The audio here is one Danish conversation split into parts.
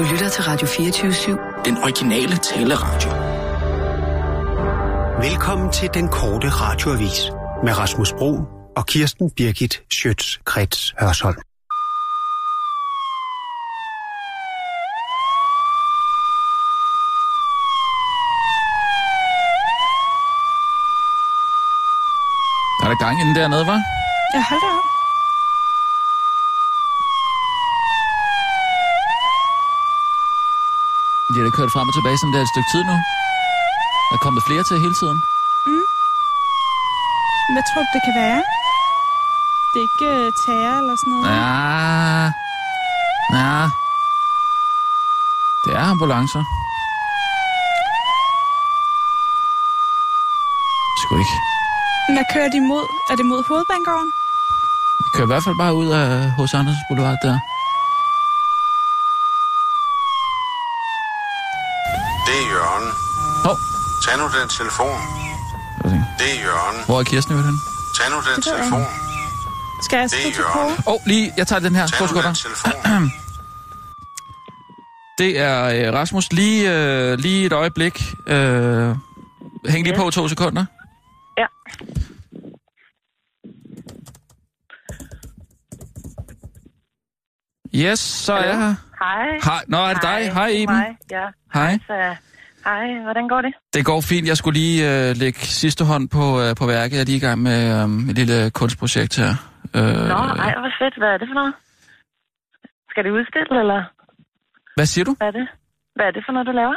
Du lytter til Radio 24-7. Den originale taleradio. Velkommen til den korte radioavis med Rasmus Bro og Kirsten Birgit Schøtz-Krets Hørsholm. Der er der gang inden dernede, var? Ja, hold da op. De har da kørt frem og tilbage sådan der et stykke tid nu. Der er kommet flere til hele tiden. Hvad tror du, det kan være? Det er ikke uh, terror eller sådan noget? Ja. Ja. Det er ambulancer. Sgu ikke. Hvad kører de mod? Er det mod hovedbanegården? Vi kører i hvert fald bare ud af hos Anders Boulevard der. Det er Jørgen. Hov. Tag nu den telefon. Det er Jørgen. Hvor er Kirsten øvrigt henne? Tag nu den ved telefon. Skal jeg er Jørgen. på? Åh, oh, lige, jeg tager den her. Tag nu den telefon. Det er øh, Rasmus. Lige, øh, lige et øjeblik. Øh, hæng lige på to sekunder. Ja. Yes, så er jeg her. Hej. Hej. Nå, er det dig? Hej, Iben. Hej, ja. Hej. Så, hej, hvordan går det? Det går fint. Jeg skulle lige øh, lægge sidste hånd på, øh, på værket. Jeg er lige i gang med øh, et lille kunstprojekt her. Øh, Nå, ej, hvor fedt. Hvad er det for noget? Skal det udstille, eller Hvad siger du? hvad er det? Hvad er det for noget, du laver?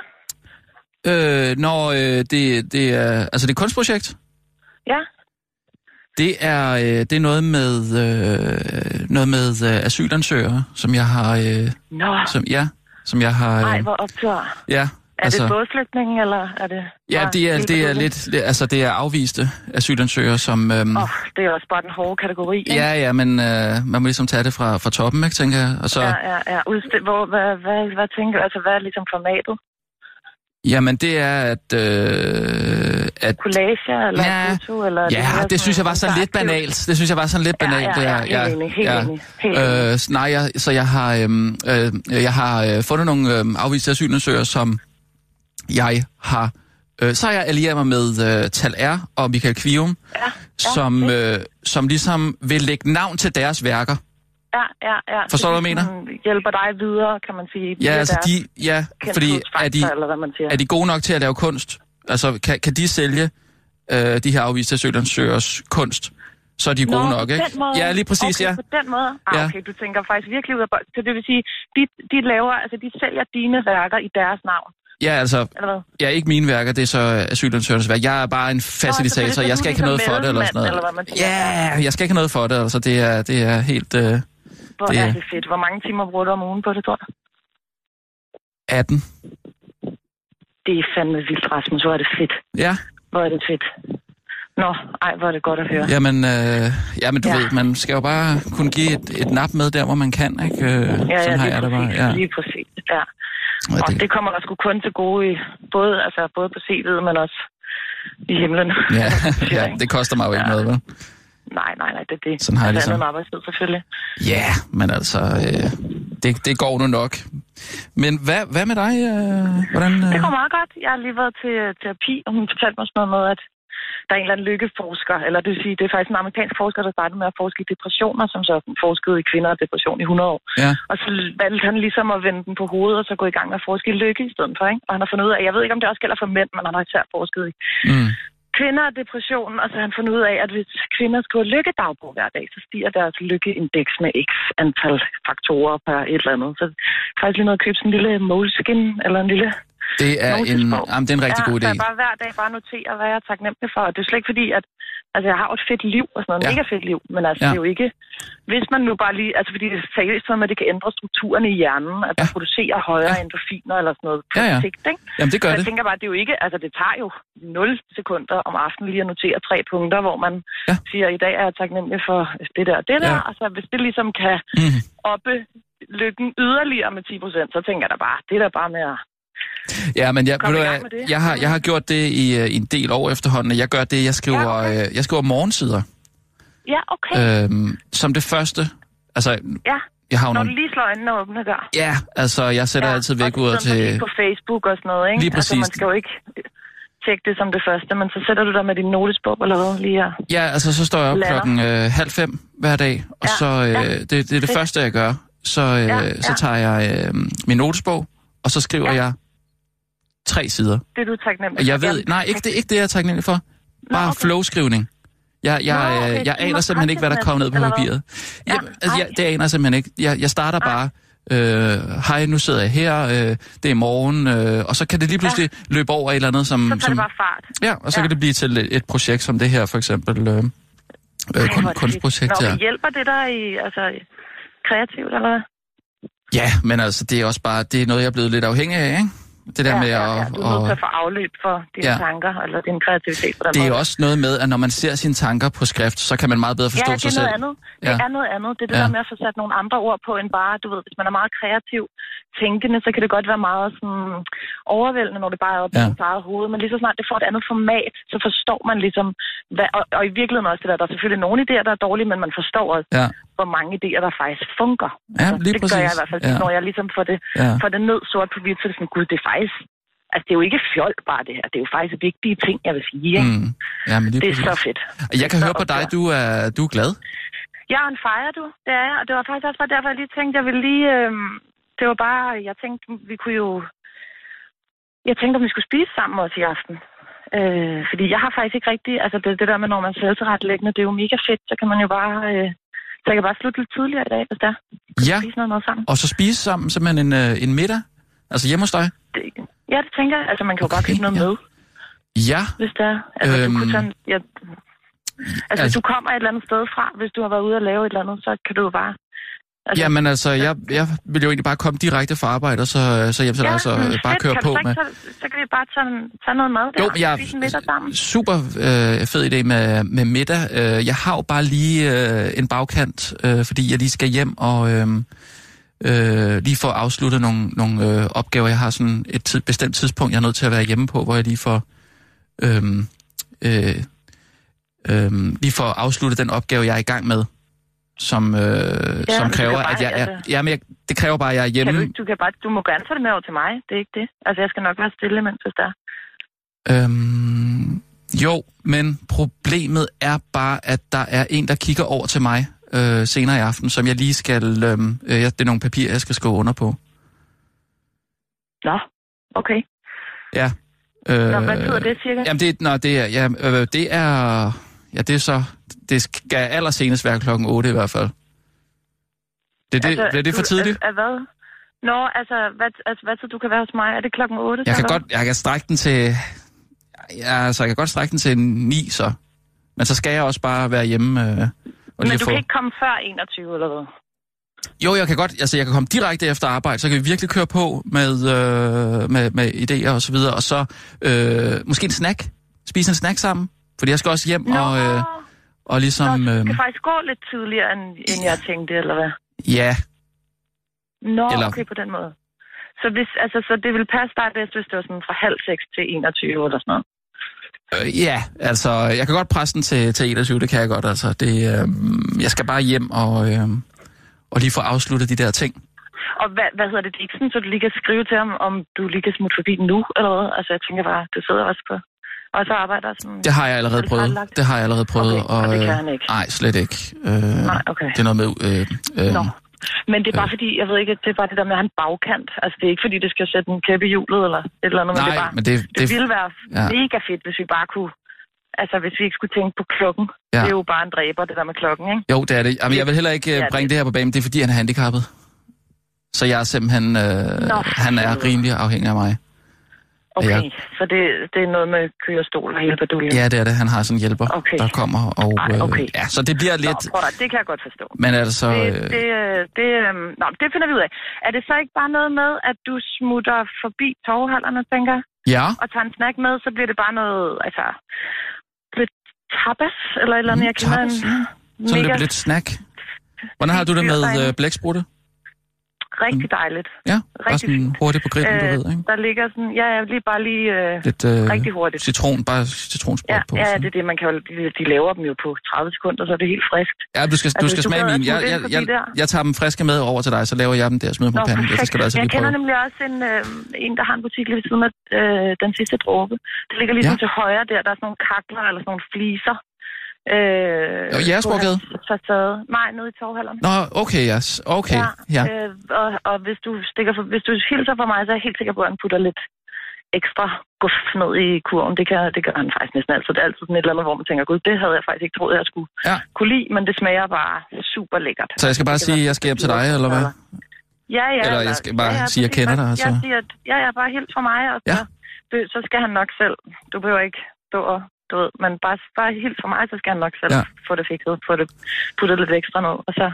Øh, når øh, det, det er... Altså, det er et kunstprojekt. Ja. Det er, øh, det er noget med, øh, noget med øh, asylansøgere, som jeg har... Øh, Nå, som, ja, som jeg har... ej, Øh, hvor optur. ja, Er det bådflygtning, eller er det... Ja, det er, det er lidt, det, altså det er afviste asylansøgere, som... Øhm, Åh, oh, det er også bare den hårde kategori, ikke? ja, ja, men øh, man må ligesom tage det fra, fra toppen, ikke, tænker jeg. Og så, ja, ja. ja. ja. Udstil, hvor, hvad, hvad, hvad tænker du? Altså, hvad er ligesom formatet? Jamen, det er, at... Øh, at Collager, eller Ja, foto, eller... er ja, mere det synes jeg var sådan lidt banalt. Det synes jeg var sådan lidt Ja, banalt. ja, det ja, er- helt enig, helt enig, helt. Øh, nej, jeg, så jeg har, øhm, øh, jeg har øh, fundet nogle øh, afviste asylansøgere, som jeg har... Øh, så har jeg allieret mig med øh, Tal R og Michael Kvium, Ja, som, øh, som ligesom vil lægge navn til deres værker. Ja, ja, ja. Forstår du, hvad jeg mener? Hjælper dig videre, kan man sige. Ja, altså de, ja, fordi er de, eller hvad man siger. er de gode nok til at lave kunst? Altså, kan, kan de sælge øh, de her afviste asylansøgers kunst? Så er de gode Nå, nok, ikke? Måde. Ja, lige præcis, okay, ja. på den måde. Ah, Ja. okay, du tænker faktisk virkelig ud af bold. Så det vil sige, de, de laver, altså de sælger dine værker i deres navn, Ja, altså, ja, ikke mine værker, det er så asylansøgernes værk. Jeg er bare en facilitator, så jeg skal ikke have noget for det, eller sådan noget. Ja, jeg skal ikke have noget for det, altså det er, det er helt øh, Hvor det er det fedt. Hvor mange timer bruger du om ugen på det, tror du? 18. Det er fandme vildt, Rasmus. Hvor er det fedt. Ja, Hvor er det fedt. Nå, ej, hvor er det godt at høre. jamen, øh, jamen du Ja. ved, man skal jo bare kunne give et, et nap med der, hvor man kan, ikke? Øh, Ja, sådan ja, har jeg det bare. Ja. Lige præcis, ja. Og det, det kommer der sgu kun til gode i, både, altså, både på CV'et, men også i himlen. ja, ja, det koster mig jo ikke Ja. noget, vel? Nej, nej, nej, det er det. Sådan har jeg ligesom- andet arbejdstid, selvfølgelig. Ja, men altså, øh, det, det går nu nok. Men hvad, hvad med dig? Øh, hvordan, øh? Det går meget godt. Jeg har lige været til øh, terapi, og hun fortalte mig sådan noget med, at der er en eller anden lykkeforsker, eller det vil sige, det er faktisk en amerikansk forsker, der startede med at forske i depressioner, som så forskede i kvinder og depression i 100 år. Ja. Og så valgte han ligesom at vende den på hovedet, og så gå i gang med at forske i lykke i stedet for. Ikke? Og han har fundet ud af, jeg ved ikke, om det også gælder for mænd, men han har især forsket i Mm. kvinder og depression, og så har han fundet ud af, at hvis kvinder skriver lykkedagbog hver dag, så stiger deres lykkeindeks med x antal faktorer per et eller andet. Så faktisk lige noget at købe sådan en lille moleskin, eller en lille Det er en, jamen, det er en rigtig ja, god idé. Så jeg bare hver dag bare notere, hvad jeg er taknemmelig for. Og det er slet ikke fordi, at altså, jeg har jo et fedt liv og sådan noget. Ja. Mega fedt liv. Men altså, Ja. det er jo ikke... Hvis man nu bare lige... Altså, fordi det er seriøst sådan, at det kan ændre strukturen i hjernen. At man Ja. producerer højere Ja. endorfiner eller sådan noget på Ja, ja. sigt, ikke? Jamen, det Så gør jeg det. tænker bare, det er jo ikke... Altså, det tager jo 0 sekunder om aftenen lige at notere tre punkter, hvor man Ja. siger, i dag er jeg taknemmelig for det der og det der. Ja. Og så hvis det ligesom kan Mm. oppe lykken yderligere med 10 procent, så tænker jeg da bare, det er da bare med at... Ja, men jeg, ved du, det. jeg, har, jeg har gjort det i, øh, i en del år efterhånden. Jeg gør det, jeg skriver, Ja, okay. øh, jeg skriver morgensider. Ja, okay. Øhm, som det første. Altså, Ja. jeg har Når nogle... du lige slår øjnene åbne der. Ja, altså, jeg sætter ja, altid væk ud til... på Facebook og sådan noget, ikke? Lige Altså, præcis. man skal jo ikke tjekke det som det første, men så sætter du dig med din notesbog eller hvad lige her. Ja, altså, så står jeg op Lander. klokken øh, halv fem hver dag, og Ja, så... Øh, ja. det, det er det Fedt. første, jeg gør. Så, øh, Ja, så tager jeg øh, min notesbog, og så skriver Ja. jeg tre sider. Det er du taknemmelig Og jeg for. ved... Jamen, Nej, ikke det, ikke det, jeg er taknemmelig for. Bare okay. flowskrivning. Jeg, jeg, Nå, okay, jeg du aner simpelthen ikke, hvad der kommer ned på papiret. Ja, altså, jeg, ej. det aner jeg simpelthen ikke. Jeg, jeg starter bare, øh, hej, nu sidder jeg her, øh, det er morgen, øh, og så kan det lige pludselig ja. løbe over et eller andet, som... Så som det bare fart. ja, og så Ja. kan det blive til et, et projekt som det her, for eksempel øh, øh, Ej, kun, kunstprojekt. Nå, her. hjælper det dig i, altså, kreativt, eller hvad? Ja, men altså, det er også bare, det er noget, jeg er blevet lidt afhængig af, ikke? Det der ja, med ja, at... ja. Du er nødt til at få afløb for dine Ja. ja. tanker, eller din kreativitet på den det er måde. også noget med, at når man ser sine tanker på skrift, så kan man meget bedre forstå ja, det sig er selv. noget andet. Det Ja. er noget andet. Det er det Ja. der med at få sat nogle andre ord på, end bare, du ved, hvis man er meget kreativ tænkende, så kan det godt være meget sådan overvældende, når det bare er oppe Ja. i ens eget hoved. Men lige så snart det får et andet format, så forstår man ligesom, hvad, og, og, i virkeligheden også det der, der er selvfølgelig nogle idéer, der er dårlige, men man forstår også, Ja, hvor mange idéer, der faktisk fungerer. Ja, lige det gør jeg i hvert fald, Ja. når jeg ligesom får det, ja. får det ned sort på hvidt, så er det sådan, gud, det er faktisk, altså det er jo ikke fjol bare det her, det er jo faktisk vigtige ting, jeg vil sige. Ikke? Mm. Ja, men Det er præcis. så fedt. Jeg kan høre på dig, du er, du er glad. Jeg er en fejre, du. Det er jeg, og det var faktisk også bare derfor, jeg lige tænkte, jeg ville lige... Øh, det var bare, jeg tænkte, vi kunne jo... Jeg tænkte, om vi skulle spise sammen også i aften. Øh, fordi jeg har faktisk ikke rigtig... Altså det, det der med, når man er selvtilrettelæggende, det er jo mega fedt. Så kan man jo bare... Øh, så jeg kan bare slutte lidt tidligere i dag, hvis der Ja, spise noget, noget sammen. og så spise sammen simpelthen en, øh, en middag. Altså hjemme hos dig. Det, ja, det tænker jeg. Altså man kan jo bare Okay, købe noget ja. med, Ja, hvis der er. Altså, øhm, Øhm, du kunne tage, en- ja, altså, altså- hvis du kommer et eller andet sted fra, hvis du har været ude og lave et eller andet, så kan du jo bare... Altså, jamen altså, jeg, jeg vil jo egentlig bare komme direkte fra arbejde, og så, så hjem til dig, så men øh, bare fedt. køre kan på med. tage, så kan vi bare tage, tage noget mad der Jo, og jeg spise en middag sammen. super øh, fed idé med, med middag. Øh, jeg har jo bare lige øh, en bagkant, øh, fordi jeg lige skal hjem og øh, øh, lige få afsluttet nogle, nogle øh, opgaver. Jeg har sådan et tid, bestemt tidspunkt, jeg er nødt til at være hjemme på, hvor jeg lige får, øh, øh, øh, lige får afsluttet den opgave, jeg er i gang med. Som, øh, ja, som kræver, bare- at jeg er... altså- Ja, men jeg, det kræver bare, at jeg er hjemme. Kan du, ikke- du, kan bare, du må gerne tage det med over til mig. Det er ikke det. Altså, jeg skal nok være stille, mens hvis der er. Øhm, jo, men problemet er bare, at der er en, der kigger over til mig øh, senere i aften, som jeg lige skal... Øhm, øh, ja, det er nogle papirer, jeg skal skrive under på. Nå, okay. Ja. Øh, Nå, hvad betyder det cirka? Jamen, det, nå, det er... Ja, øh, det er... Ja, det er så... Det skal allersenest være klokken 8 i hvert fald. Det, det, altså, bliver det for du- tidligt? Er, er hvad? Nå, altså, hvad, altså, hvad tid du kan være hos mig? Er det klokken 8? Jeg så, kan godt... Jeg kan strække den til... Ja, altså, jeg kan godt strække den til 9, så. Men så skal jeg også bare være hjemme øh, og? Men lige du få... kan ikke komme før 21, eller hvad? Jo, jeg kan godt, altså jeg kan komme direkte efter arbejde, så kan vi virkelig køre på med, øh, med, med idéer og så videre, og så øh, måske en snack, spise en snack sammen, fordi jeg skal også hjem Nå, og, øh, og ligesom, Nå, du kan faktisk gå lidt tidligere, end, end jeg tænkte, eller hvad? ja, Nå, Eller- okay, på den måde. Så, hvis, altså, så det vil passe dig bedst, hvis det var sådan fra halv seks til 21 eller sådan noget. øh, ja, altså jeg kan godt presse den til, til 21, det kan jeg godt, altså det, øh, jeg skal bare hjem og, øh, og lige få afsluttet de der ting. Og hvad, hvad hedder det? Det er ikke sådan, så du lige kan skrive til ham, om du lige kan smutte forbi nu, eller hvad? Altså, jeg tænker bare, du sidder også på... Og så arbejder sådan... Det har jeg allerede Er det prøvet, det har jeg allerede prøvet. Okay, og det kan øh, han ikke? Nej, slet ikke. Øh, Nej, okay. Det er noget med... Øh, øh, Nå. Men det er bare fordi, jeg ved ikke, det er bare det der med at have en bagkant. Altså, det er ikke fordi, det skal sætte en kæp i hjulet eller et eller andet, men det nej, er bare... men det, Det, det ville være ja. ja. mega fedt, hvis vi bare kunne... Altså, hvis vi ikke skulle tænke på klokken. Ja. Ja. Det er jo bare en dræber, det der med klokken, ikke? Jo, det er det. Jamen, jeg vil heller ikke Ja, øh, det- bringe det her på banen. Det er, fordi han er handicappet. Så jeg er simpelthen... Øh, Nå, han er rimelig afhængig af mig. Okay, Ja. så det, det er noget med kørestol og hele baduljen. Ja, det er det. Han har sådan en hjælper, Okay. der kommer. Og, Ej, okay. øh, ja, så det bliver lidt... Nå, at, det kan jeg godt forstå. Men altså... Det, Øh, det, øh, det, øh, nå, det finder vi ud af. Er det så ikke bare noget med, at du smutter forbi torvehallerne, tænker ja, og tager en snack med, så bliver det bare noget, altså, lidt tapas, eller et eller andet, Mm, jeg kender tapas, en så er mega det lidt snack. Hvordan har du det med øh, blæksprutte? Rigtig dejligt. Ja, bare Rigtig sådan fint. hurtigt på grillen, du Øh, ved, ikke? Der ligger sådan, ja, lige bare lige øh, Lidt øh, rigtig hurtigt. citron, bare citronsprøjt Ja, på. ja, sådan. det er det, man kan jo, de, de laver dem jo på 30 sekunder, så er det helt friskt. Ja, du skal, du Altså, skal du smage gad at min. Jeg, jeg, jeg, jeg tager dem friske med over til dig, så laver jeg dem der og smider dem på panden. Det skal du altså jeg lige kender prøve. nemlig også en, øh, en, der har en butik lige ved siden af øh, den sidste dråbe. Det ligger ligesom ja. til højre der, der er sådan nogle kakler eller sådan nogle fliser. Øh, Og Jægersborggade? Facade. Nej, nede i torvhallerne. Nå, okay, yes. Okay, ja. Øh, og, og hvis du stikker for, hvis du hilser for mig, så er jeg helt sikker på, at han putter lidt ekstra guf ned i kurven. Det, kan, det gør han faktisk næsten altid. Det er altid sådan et eller andet, hvor man tænker, gud, det havde jeg faktisk ikke troet, jeg skulle Ja. kunne lide, men det smager bare super lækkert. Så jeg skal bare sige, at jeg skal hjem til dig, eller hvad? Ja, ja. Eller jeg skal bare sige, at jeg kender dig, Jeg så- siger, at ja, ja, bare helt for mig, og så, Ja. ja. så skal han nok selv. Du behøver ikke stå og, du ved, men bare, bare helt for mig, så skal han nok selv Ja. ja. få det fikset, få det puttet lidt ekstra ned, og så,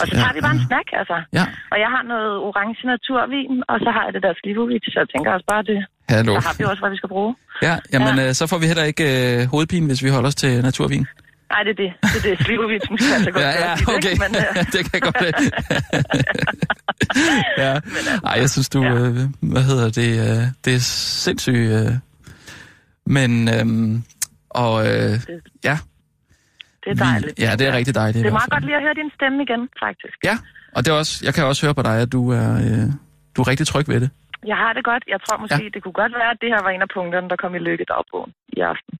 og så tager vi bare en snak, altså. Ja, Og jeg har noget orange naturvin, og så har jeg det der slivovit, så jeg tænker også bare, det, hallo. så har vi også, hvad vi skal bruge. Ja, jamen, Ja. øh, så får vi heller ikke øh, hovedpine, hvis vi holder os til naturvin. Nej, det er det. Det er det. Slivovit, som skal altså godt Ja, ja, okay. ikke? Men, øh, det kan jeg godt lide. ja. altså, Ej, jeg synes, du... ja. Øh, hvad hedder det? Øh, det er sindssygt... Øh, men... Øh, og øh, ja, det er dejligt. ja, det er rigtig dejligt. Det er meget godt lige at høre din stemme igen, faktisk. Ja, og det er også, jeg kan også høre på dig, at du er, øh, du er rigtig tryg ved det. Jeg har det godt. Jeg tror måske, ja. det kunne godt være, at det her var en af punkterne, der kom i lykkedagbogen i aften.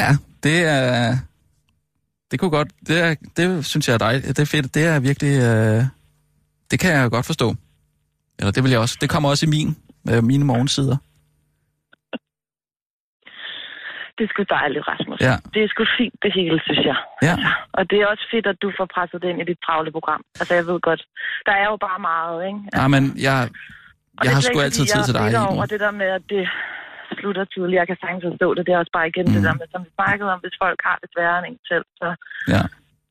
Ja, det er... Det kunne godt... Det, er, det synes jeg er dejligt. Det er fedt. Det er virkelig... Øh, det kan jeg godt forstå. Eller det vil jeg også. Det kommer også i min, øh, mine morgensider. Det er sgu dejligt, Rasmus. Ja. Det er sgu fint, det hele, synes jeg. Ja, Og det er også fedt, at du får presset det ind i dit travle program. Altså, jeg ved godt, der er jo bare meget, ikke? ja men jeg, Og jeg har sgu altid tid til dig. nu. over det der med, at det slutter tidligt. Jeg kan sagtens forstå det. Det er også bare igen mm. det der med, som vi snakkede om, hvis folk har det sværere end en selv, så, Ja.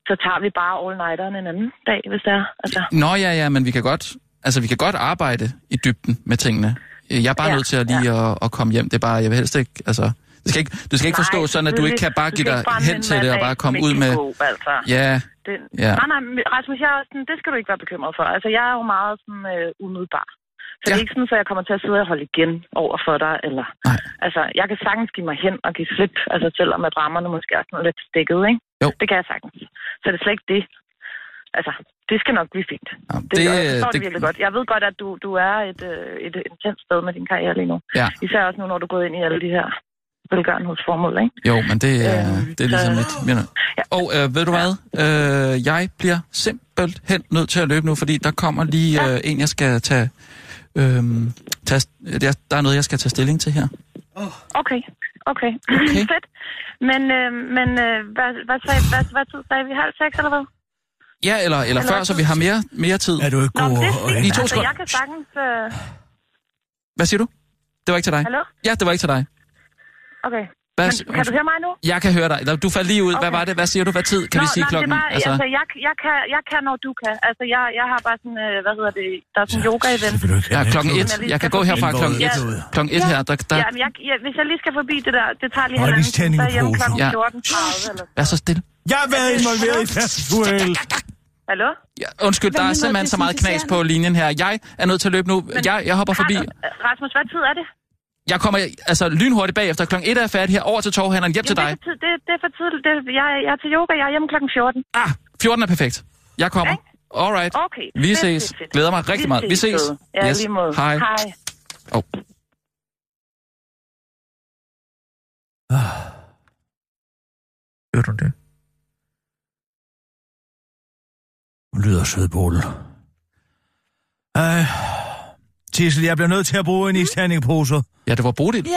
så tager vi bare all-nighteren en anden dag, hvis det er. Altså, Nå ja, ja, men vi kan godt... Altså, vi kan godt arbejde i dybden med tingene. Jeg er bare Ja, nødt til at lige at, at komme hjem. Det er bare, jeg vil helst ikke... Altså, det skal ikke, du skal ikke Nej, forstå sådan, at du ikke kan bare give dig hen en til det og bare komme ud med... Altså. Ja, Det, Ja. Nej, nej, Rasmus, jeg er sådan, det skal du ikke være bekymret for. Altså, jeg er jo meget sådan øh, umiddelbar. Så ja. det er ikke sådan, at jeg kommer til at sidde og holde igen over for dig, eller... Nej. Altså, jeg kan sagtens give mig hen og give slip, altså selvom at rammerne måske er sådan lidt stikket, ikke? Jo. Det kan jeg sagtens. Så det er slet ikke det. Altså, det skal nok blive fint. ja Det, det, jeg forstår det, det virkelig godt. Jeg ved godt, at du, du er et, øh, et intens sted med din karriere lige nu. Ja. Især også nu, når du er gået ind i alle de her velgørenhedsformål, ikke? Jo, men det er, Øhm, det er ligesom så- mit... Mener. Ja. Og øh, ved du hvad? Øh, jeg bliver simpelthen nødt til at løbe nu, fordi der kommer lige øh, en, jeg skal tage... Øh, tage der, der er noget, jeg skal tage stilling til her. Okay, okay. Okay. Fedt. Men, øh, men øh, hvad, hvad, sagde, hvad, hvad tid sagde vi? Halv seks, eller hvad? Ja, eller, eller Eller før, så vi har mere, mere tid. Er du ikke Nå, god? men det er fint. I to altså, jeg kan sagtens... Øh... Hvad siger du? Det var ikke til dig. Hallo? Ja, det var ikke til dig. Okay. Hvad, Men, kan du høre mig nu? Jeg kan høre dig. Du faldt lige ud. Hvad Okay. var det? Hvad siger du? Hvad tid? Kan Nå, vi sige nej, klokken? Det bare, altså, altså jeg, jeg, kan, jeg kan, når du kan. Altså, jeg, jeg har bare sådan, øh, hvad hedder det, der er sådan en yoga-event. Det vil du ikke Ja, klokken jeg et. Jeg kan gå herfra klokken Ja. et. Klokken et her, der, der Ja, men jeg, jeg, hvis jeg lige skal forbi det der, det tager lige halvanden time, så er jeg hjemme klokken Ja. 14.30 eller er så stille. Jeg har været involveret i færdselsuheld. Hallo? Ja, undskyld, Hvad der er simpelthen så meget knas på linjen her. Jeg er nødt til at løbe nu. Jeg, jeg hopper forbi. Rasmus, hvad tid er det? Jeg kommer altså lynhurtigt bagefter. Klokken 1 er jeg færdig her over til torvhandleren. Hjem til dig. Jamen, det, er det, det er for tidligt. Det, jeg, jeg er til yoga, jeg er hjemme klokken 14. Ah, 14 er perfekt. Jeg kommer. Alright. Okay. Vi fedt, ses. fedt, fedt. Glæder mig rigtig meget. Vi ses. Ja, Yes. lige måde. Hej. Hej. Oh. Hørte du det? Hun lyder sød, Bolle. Ej, Tissel, jeg bliver nødt til at bruge en isterningpose. Ja, det var Bodil. Ja.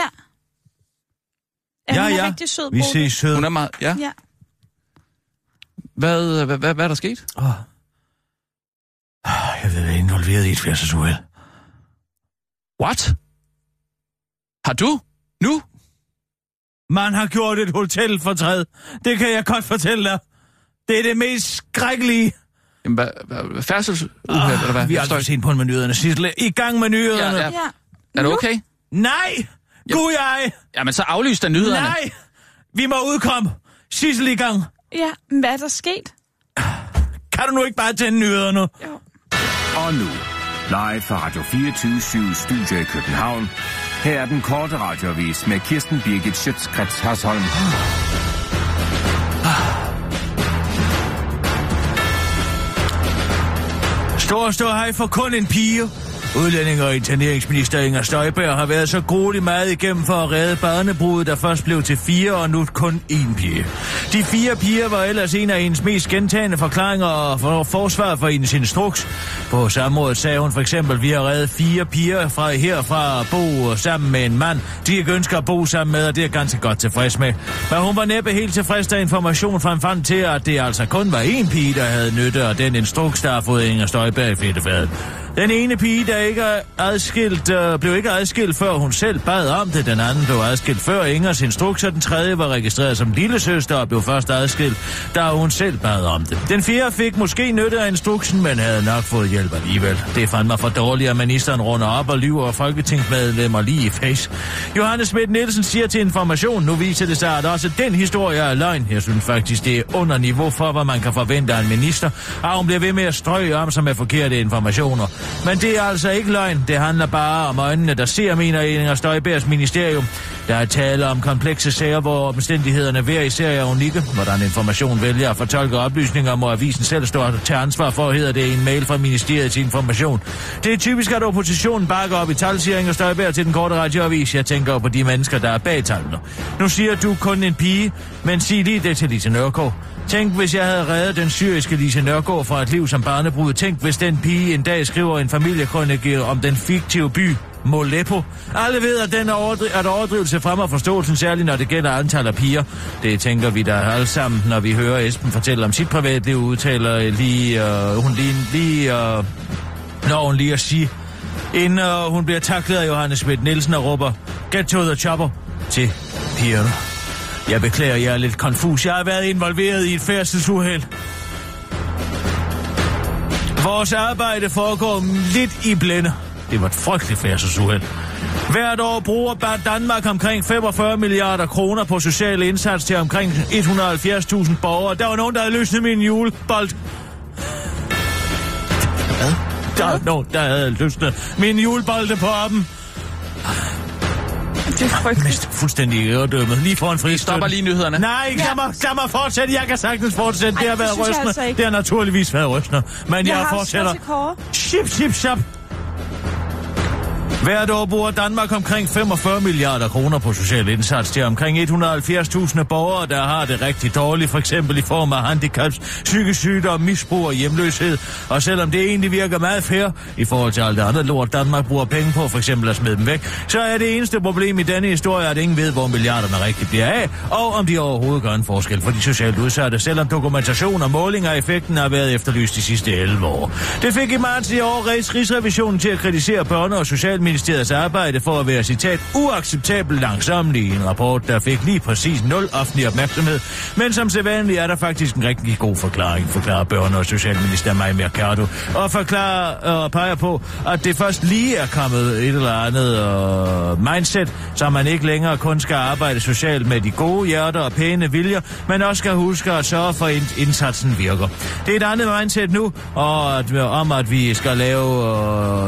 Ja, Ja, hun er ja. rigtig sød, Vi Bodil. ses sød. Hun er meget... Ja. Ja. Hvad, hvad, hvad, hvad er der sket? Åh. Jeg ved, jeg er involveret i et færdselsuheld. What? Har du? Nu? Man har gjort et hotelfortræd. Det kan jeg godt fortælle dig. Det er det mest skrækkelige. Jamen, hvad, hvad, færdselsuheld, eller hvad? Ah, vi forstår for sent på med nyhederne. Sissel, i gang med nyhederne. Ja, ja. Ja. Er du okay? Nej! Gud jeg! Jamen, så aflys da nyhederne. Nej! Vi må udkomme. Sissel i gang. Ja, men hvad er der sket? Kan du nu ikke bare tænde nyhederne? Jo. Og nu, live fra Radio 24 Studio i København. Her er den korte radiovis med Kirsten Birgit Schøtzgrads Hasholm. Stor stå hej for kun en pige. Udlænding og interneringsminister Inger Støjberg har været så grueligt meget igennem for at redde barnebrudet, der først blev til fire og nu kun én pige. De fire piger var ellers en af hendes mest gentagende forklaringer for forsvar for hendes instruks. På samrådet sagde hun for eksempel, vi har reddet fire piger fra herfra at bo sammen med en mand, de ikke ønsker at bo sammen med, og det er ganske godt tilfreds med. Men hun var næppe helt tilfreds, da information frem frem til, at det altså kun var én pige, der havde nytte af den instruks, der har fået Inger Støjberg i fedtefadet. Den ene pige, der ikke adskilt, øh, blev ikke adskilt, før hun selv bad om det. Den anden blev adskilt før Ingers instruks, og den tredje var registreret som lille søster og blev først adskilt, da hun selv bad om det. Den fjerde fik måske nytte af instruksen, men havde nok fået hjælp alligevel. Det fandt mig for dårligt, at ministeren runder op og lyver folketingsmedlemmer lige i face. Johannes Schmidt Nielsen siger til Information, nu viser det sig, at også den historie er løgn. Jeg synes faktisk, det er under niveau for, hvad man kan forvente af en minister, og hun bliver ved med at strøge om sig med forkerte informationer. Men det er altså ikke løgn. Det handler bare om øjnene, der ser, mener Inger Støjbergs ministerium. Der er tale om komplekse sager, hvor omstændighederne hver især er unikke. Hvordan information vælger at fortolke oplysninger, må avisen selv stå til ansvar for, hedder det i en mail fra ministeriet til information. Det er typisk, at oppositionen bakker op i tal, siger Inger Støjberg til den korte radioavis. Jeg tænker på de mennesker, der er bag tallene. Nu siger du kun en pige, men sig lige det til Lise Nørgaard. Tænk, hvis jeg havde reddet den syriske Lise Nørgaard fra et liv som barnebrud. Tænk, hvis den pige en dag skriver en familiekrønike om den fiktive by Molepo. Alle ved, at den er, overdri- at overdrivelse fremmer forståelsen, særligt når det gælder antal af piger. Det tænker vi da alle sammen, når vi hører Esben fortælle om sit privatliv, udtaler lige, øh, hun lige, lige øh, når hun lige at sige, inden øh, hun bliver taklet af Johannes Schmidt Nielsen og råber, get to the chopper til pigerne. Jeg beklager, jeg er lidt konfus. Jeg har været involveret i et færdselsuheld. Vores arbejde foregår lidt i blinde. Det var et frygteligt færdselsuheld. Hvert år bruger bare Danmark omkring 45 milliarder kroner på social indsats til omkring 170.000 borgere. Der var nogen, der havde løsnet min julebold. Hvad? Der var nogen, der havde løsnet min julebolde på dem. Det er frygteligt. Fuldstændig øredømmet. Lige foran fristøtten. Stopper lige nyhederne. Nej, lad, Ja. mig, lad mig fortsætte. Jeg kan sagtens fortsætte. det Ej, har det været synes jeg rystende. altså ikke. det har naturligvis været rystende. Men jeg, Jeg har fortsætter. også til Kåre. Hvert år bruger Danmark omkring 45 milliarder kroner på social indsats til omkring 170.000 borgere, der har det rigtig dårligt, for eksempel i form af handicaps, psykisk sygdom, misbrug og hjemløshed. Og selvom det egentlig virker meget fair i forhold til alt det andet lort, Danmark bruger penge på, for eksempel at smide dem væk, så er det eneste problem i denne historie, at ingen ved, hvor milliarderne rigtig bliver af, og om de overhovedet gør en forskel for de socialt udsatte, selvom dokumentation og måling af effekten har været efterlyst de sidste 11 år. Det fik i marts i år Rigsrevisionen til at kritisere børne- og Socialministeriets arbejde for at være, citat, uacceptabelt langsomt i en rapport, der fik lige præcis nul offentlig opmærksomhed. Men som sædvanligt er der faktisk en rigtig god forklaring, forklarer børne- og Socialminister Maja Mercado, og forklarer og peger på, at det først lige er kommet et eller andet og mindset, så man ikke længere kun skal arbejde socialt med de gode hjerter og pæne viljer, men også skal huske at sørge for, at indsatsen virker. Det er et andet mindset nu, og at, om at vi skal lave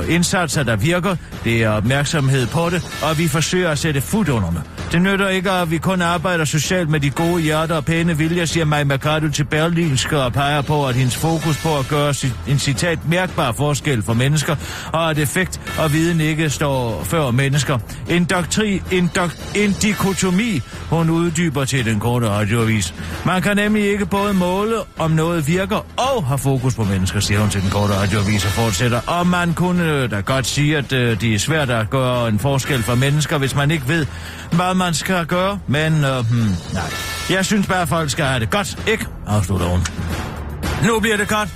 øh, indsatser, der virker. Det mere opmærksomhed på det, og vi forsøger at sætte fod under det. Nytter ikke, at vi kun arbejder socialt med de gode hjerter og pæne viljer, siger Maja Mercado til Berlinske og peger på, at hendes fokus på at gøre sit, en citat mærkbar forskel for mennesker, og at effekt og viden ikke står før mennesker. En, doktri, en, dok, en dikotomi, hun uddyber til den korte radioavis. Man kan nemlig ikke både måle, om noget virker, og har fokus på mennesker, siger hun til den korte radioavis og fortsætter. Og man kunne da godt sige, at øh, det er svært at gøre en forskel for mennesker, hvis man ikke ved, hvad man skal gøre. Men øh, hmm, nej, jeg synes bare, at folk skal have det godt, ikke? Afslutter hun. Nu bliver det godt.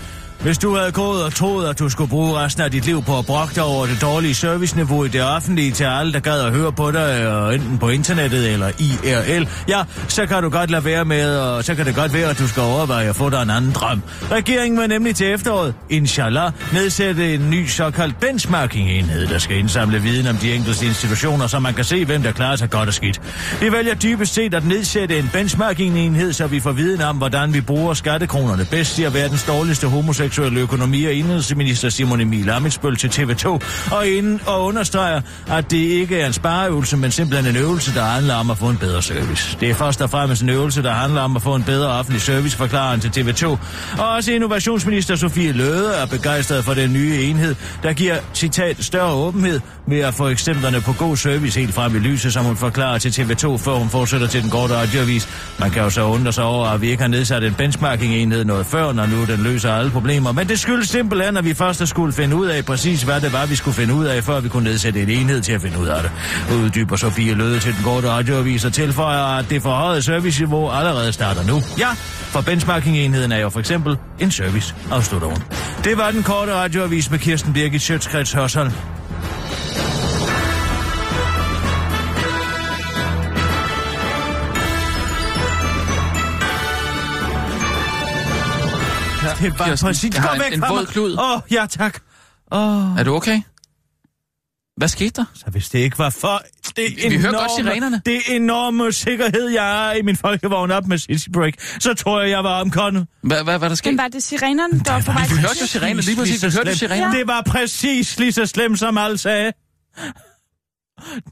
Hvis du havde gået og troet, at du skulle bruge resten af dit liv på at brokke dig over det dårlige serviceniveau i det offentlige til alle, der gad at høre på dig, øh, enten på internettet eller IRL, ja, så kan du godt lade være med, og så kan det godt være, at du skal overveje at få dig en anden drøm. Regeringen vil nemlig til efteråret, inshallah, nedsætte en ny såkaldt benchmarking-enhed, der skal indsamle viden om de enkelte institutioner, så man kan se, hvem der klarer sig godt og skidt. Vi vælger dybest set at nedsætte en benchmarking-enhed, så vi får viden om, hvordan vi bruger skattekronerne bedst, siger verdens dårligste homoseksuelle højkonjunkturelle økonomi og indrigsminister Simon Emil Amitsbøl til TV2 og, inden, og understreger, at det ikke er en spareøvelse, men simpelthen en øvelse, der handler om at få en bedre service. Det er først og fremmest en øvelse, der handler om at få en bedre offentlig service, forklarer han til TV2. Og også innovationsminister Sofie Løde er begejstret for den nye enhed, der giver, citat, større åbenhed ved at få eksemplerne på god service helt frem i lyset, som hun forklarer til TV2, før hun fortsætter til den korte radioavis. Man kan jo så undre sig over, at vi ikke har nedsat en benchmarking-enhed noget før, når nu den løser alle problemer. Men det skyldes simpelthen, at vi først skulle finde ud af præcis, hvad det var, vi skulle finde ud af, før vi kunne nedsætte en enhed til at finde ud af det. Uddyber Sofie Løde til den korte radioavis og tilføjer, at det forhøjede serviceniveau allerede starter nu. Ja, for benchmarking-enheden er jo for eksempel en service, afslutter hun. Det var den korte radioavis med Kirsten Birgit Sjøtskrets Hørsholm. Det var Kirsten, præcis. jeg har Kom en- væk en fra våd klud. Åh, oh, ja tak. Åh, oh, Er du okay? Hvad skete der? så hvis det ikke var for det Vi- vi hører godt sirenerne. det enorme sikkerhed, jeg er i min folkevogn op med City Break, så tror jeg, jeg var omkommet. Hvad, hvad der skete? Men var det sirenerne, der var på vej Vi hørte jo sirener, lige præcis. Vi hørte jo sirener. Det var præcis lige så slemt, som alle sagde.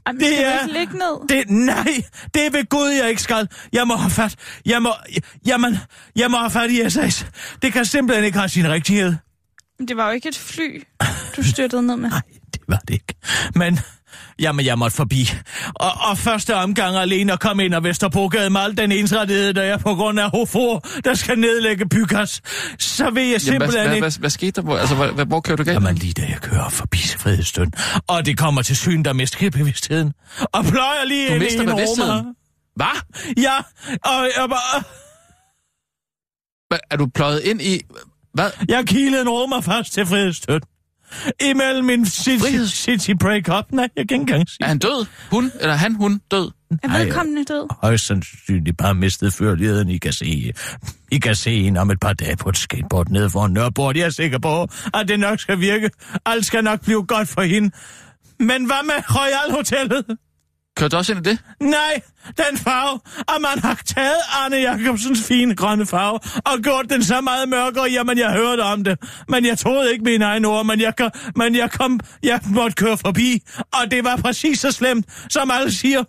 Jamen, det er- ikke ligge ned? Det, nej, det er ved Gud, jeg ikke skal. Jeg må have fat. Jeg må, jamen, jeg må have fat i SAS. Det kan simpelthen ikke have sin rigtighed. Det var jo ikke et fly, du styrtede ned med. Nej, det var det ikke. Men, jamen, jeg måtte forbi. Og, og første omgang alene at komme ind og Vesterbrogade med al den ensrettighed, der er på grund af Hofor, der skal nedlægge byggas. Så vil jeg Jamen, hvad, simpelthen hvad, hvad, hvad skete der? Hvor, altså, hvor, hvor, kører du galt? Jamen lige da jeg kører forbi frihedsstund, og det kommer til syn, der mister bevidstheden. Og pløjer lige Du ind i en romer. Hvad? Ja, og jeg bare... Hvad, Er du pløjet ind i... Hvad? Jeg kilede en romer først til frihedsstund. Imellem min city, city break-up. Nej, jeg kan ikke engang sige. Er han død? Hun? Eller han, hun død? Er vedkommende død? højst sandsynligt bare mistet førligheden. I kan se, I kan se en om et par dage på et skateboard nede foran Nørreport. Jeg er sikker på, at det nok skal virke. Alt skal nok blive godt for hende. Men hvad med Royal Hotellet? Kørte du også ind i det? Nej, den farve, at man har taget Arne Jacobsens fine grønne farve og gjort den så meget mørkere. Jamen, jeg hørte om det, men jeg troede ikke mine egne ord, men jeg, men jeg kom, jeg måtte køre forbi, og det var præcis så slemt, som alle siger.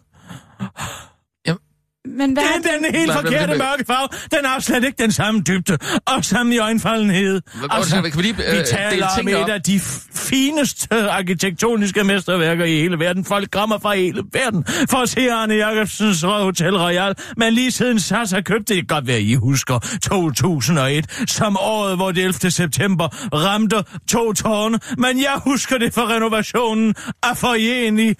Men hvad Det er den helt Hvad- forkerte hvad- mørke farve. Den har slet ikke den samme dybde og samme i øjenfaldenhed. kan vi lige, øh, vi taler om et op? af de fineste arkitektoniske mesterværker i hele verden. Folk kommer fra hele verden for at se Arne Jacobsens Hotel Royal. Men lige siden SAS har købt det, det kan godt være, I husker 2001, som året, hvor det 11. september ramte to tårne. Men jeg husker det for renovationen af foyeren i,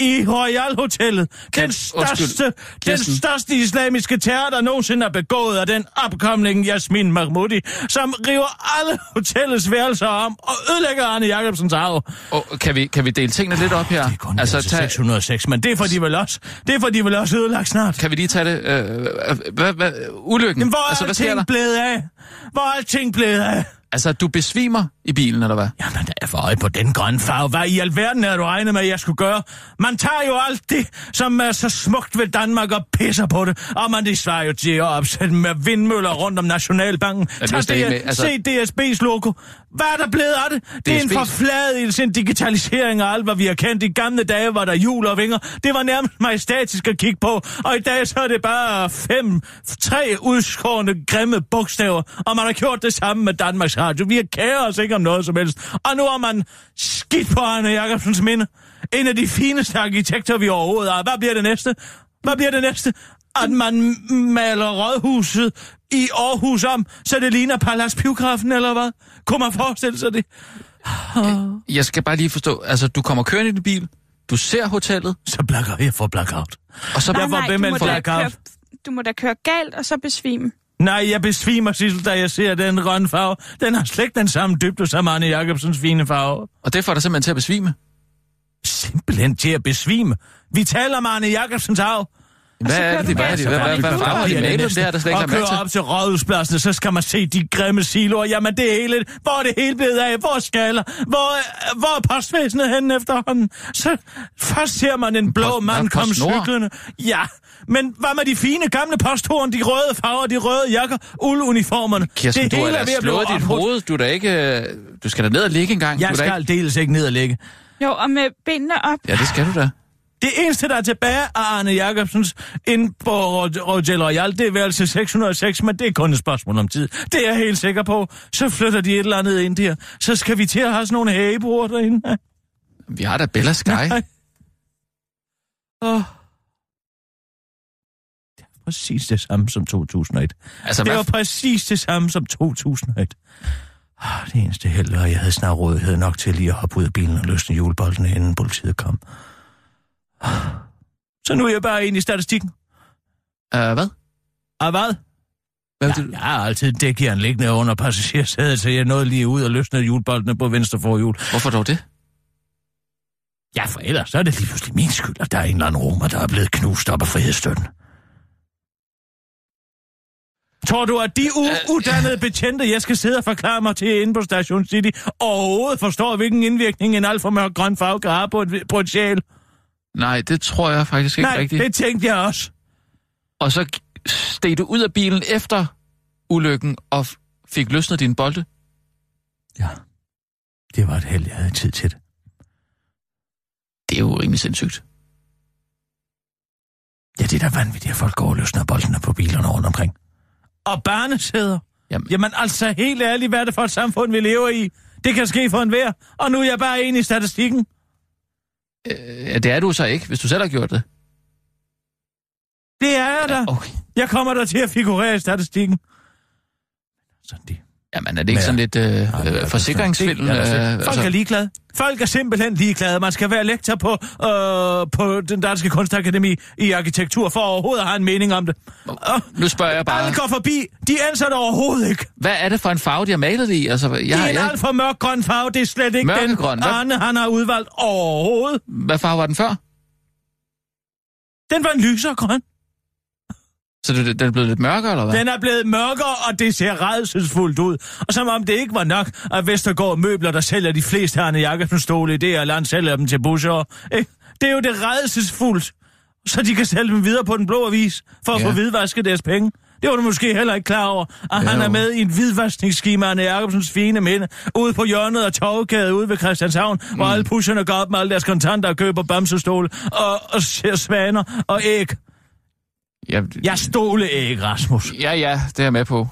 i Royal Hotellet. Den Kan- undskyld, største, den største islamiske terror, der nogensinde er begået af den opkomling Jasmin Mahmoudi, som river alle hotellets værelser om og ødelægger Arne Jacobsens arv. Og kan vi, kan vi dele tingene lidt op her? Det er kun altså, tag, 606, men det får de vel også, det får de vel også ødelagt snart. kan vi lige tage det? Øh, øh, hvad, hvad, ulykken? Jamen, hvor er altså, alting blevet af? Hvor er alting blevet af? Altså, du besvimer i bilen, eller hvad? Jamen, der er for øje på den grønne farve. Hvad i alverden er du regnet med, at jeg skulle gøre? Man tager jo alt det, som er så smukt ved Danmark og pisser på det. Og man det svarer jo til at opsætte med vindmøller rundt om Nationalbanken. Tag det, med, altså- Se DSB's logo. Hvad er der blevet af det? Det er en DSB's forfladelse, en digitalisering af alt, hvad vi har kendt. I gamle dage var der hjul og vinger. Det var nærmest majestætisk at kigge på. Og i dag så er det bare fem, tre udskårende, grimme bogstaver. Og man har gjort det samme med Danmarks Radio. Vi har kæret os ikke om noget som helst. Og nu har man skidt på Arne Jacobsens minde. En af de fineste arkitekter, vi overhovedet har. Hvad bliver det næste? Hvad bliver det næste? At man maler rådhuset i Aarhus om, så det ligner Palads Pivkraften, eller hvad? Kunne man forestille sig det? Jeg skal bare lige forstå, altså, du kommer kørende i din bil, du ser hotellet, Så blakker jeg for blackout. og så... Nej, nej, du må, køre, du må da køre galt og så besvime. Nej, jeg besvimer, Sissel, da jeg ser den grønne farve. Den har slet ikke den samme dybde som Arne Jacobsens fine farve. Og det får dig simpelthen til at besvime. Simpelthen til at besvime. Vi taler om Arne Jacobsens arv. Hvad er det, hvad er det, hvad, hvad, hvad farver er de malet? Det er der slet ikke Og kører op til rådhuspladsen, så skal man se de grimme siloer. Jamen, det hele, hvor er det hele blevet af? Hvor er skaller? Hvor, hvor er postvæsenet henne efterhånden? Så først ser man en blå Post- mand komme cyklende. Ja, men hvad med de fine gamle posthorn, de røde farver, de røde jakker, ulduniformerne? Kirsten, det du er hele da ved at blive slået dit opbrudt. hoved. Du er da ikke... øh, Du skal da ned og ligge en gang. Jeg du er da skal ikke... aldeles ikke ned og ligge. Jo, og med benene op. Ja, det skal du da. Det eneste, der er tilbage af Arne Jacobsens ind på Royal Royal, det er værelse 606, men det er kun et spørgsmål om tid. Det er jeg helt sikker på. Så flytter de et eller andet ind der. Så skal vi til at have sådan nogle hægebord derinde. Vi har da Bella Sky. Nej. Åh. Præcis det samme som 2001. Altså, Det hvad, var præcis det samme som 2001. Ah, Det eneste held, og jeg havde snart rådighed nok til lige at hoppe ud af bilen og løsne juleboltene, inden politiet kom. Ah. Så nu er jeg bare inde i statistikken. uh, hvad? Og hvad? Hvad Ja, du... jeg har altid dækjern liggende under passagersædet, så jeg nåede lige ud og løsne juleboltene på venstre forhjul. Hvorfor dog det? Ja, for ellers så er det lige pludselig min skyld, at der er en eller anden romer, der er blevet knust op af frihedsstøtten. Tror du, at de u- uddannede betjente, jeg skal sidde og forklare mig til inde på Station City, overhovedet forstår, hvilken indvirkning en alt for mørk grøn farve kan have på et, på et sjæl? Nej, det tror jeg faktisk ikke Nej, rigtigt. det tænkte jeg også. Og så steg du ud af bilen efter ulykken og fik løsnet din bolde. Ja, det var et held, jeg havde tid til det. Det er jo rimelig sindssygt. Ja, det er da vanvittigt, at folk går og løsner boldene på bilerne rundt omkring. Og barnesæder. Jamen. Jamen altså, helt ærligt, hvad er det for et samfund, vi lever i? Det kan ske for enhver, og nu er jeg bare en i statistikken. Øh, ja, det er du så ikke, hvis du selv har gjort det. Det er jeg da. Okay. Jeg kommer der til at figurere i statistikken. Sådan det. Jamen, er det ikke Men- sådan lidt øh, øh, forsikringsfilm? Det er der Øh, Folk er ligeglade. Folk er simpelthen ligeglade. Man skal være lektor på, øh, på den danske kunstakademi i arkitektur for overhovedet at have en mening om det. Og nu spørger jeg bare, alle går forbi. De ansatte overhovedet ikke. hvad er det for en farve, de har malet det i? Altså, jeg, Det er en jeg, alt for mørk grøn farve. Det er slet ikke den, Mørkegrøn, hvad? Arne han har udvalgt overhovedet. hvad farve var den før? Den var en lysere grøn. Så det, den er blevet lidt mørkere, eller hvad? Den er blevet mørkere, og det ser redselsfuldt ud. Og som om det ikke var nok, at Vestergaard Møbler, der sælger de fleste Arne Jacobsen stole i det her land, sælger dem til busser. Ikke? Det er jo det redselsfuldt, så de kan sælge dem videre på den blå avis, for at Ja. få hvidvasket deres penge. Det var du måske heller ikke klar over, at Ja, han er med i en hvidvaskningsskema af Jacobsens fine minde, ude på hjørnet af Torvegade ude ved Christianshavn, mm. hvor alle pusherne går op med alle deres kontanter og køber bamsestole og, og svaner og æg. Ja, Jeg stoleæg, Rasmus. ja, ja, det er jeg med på.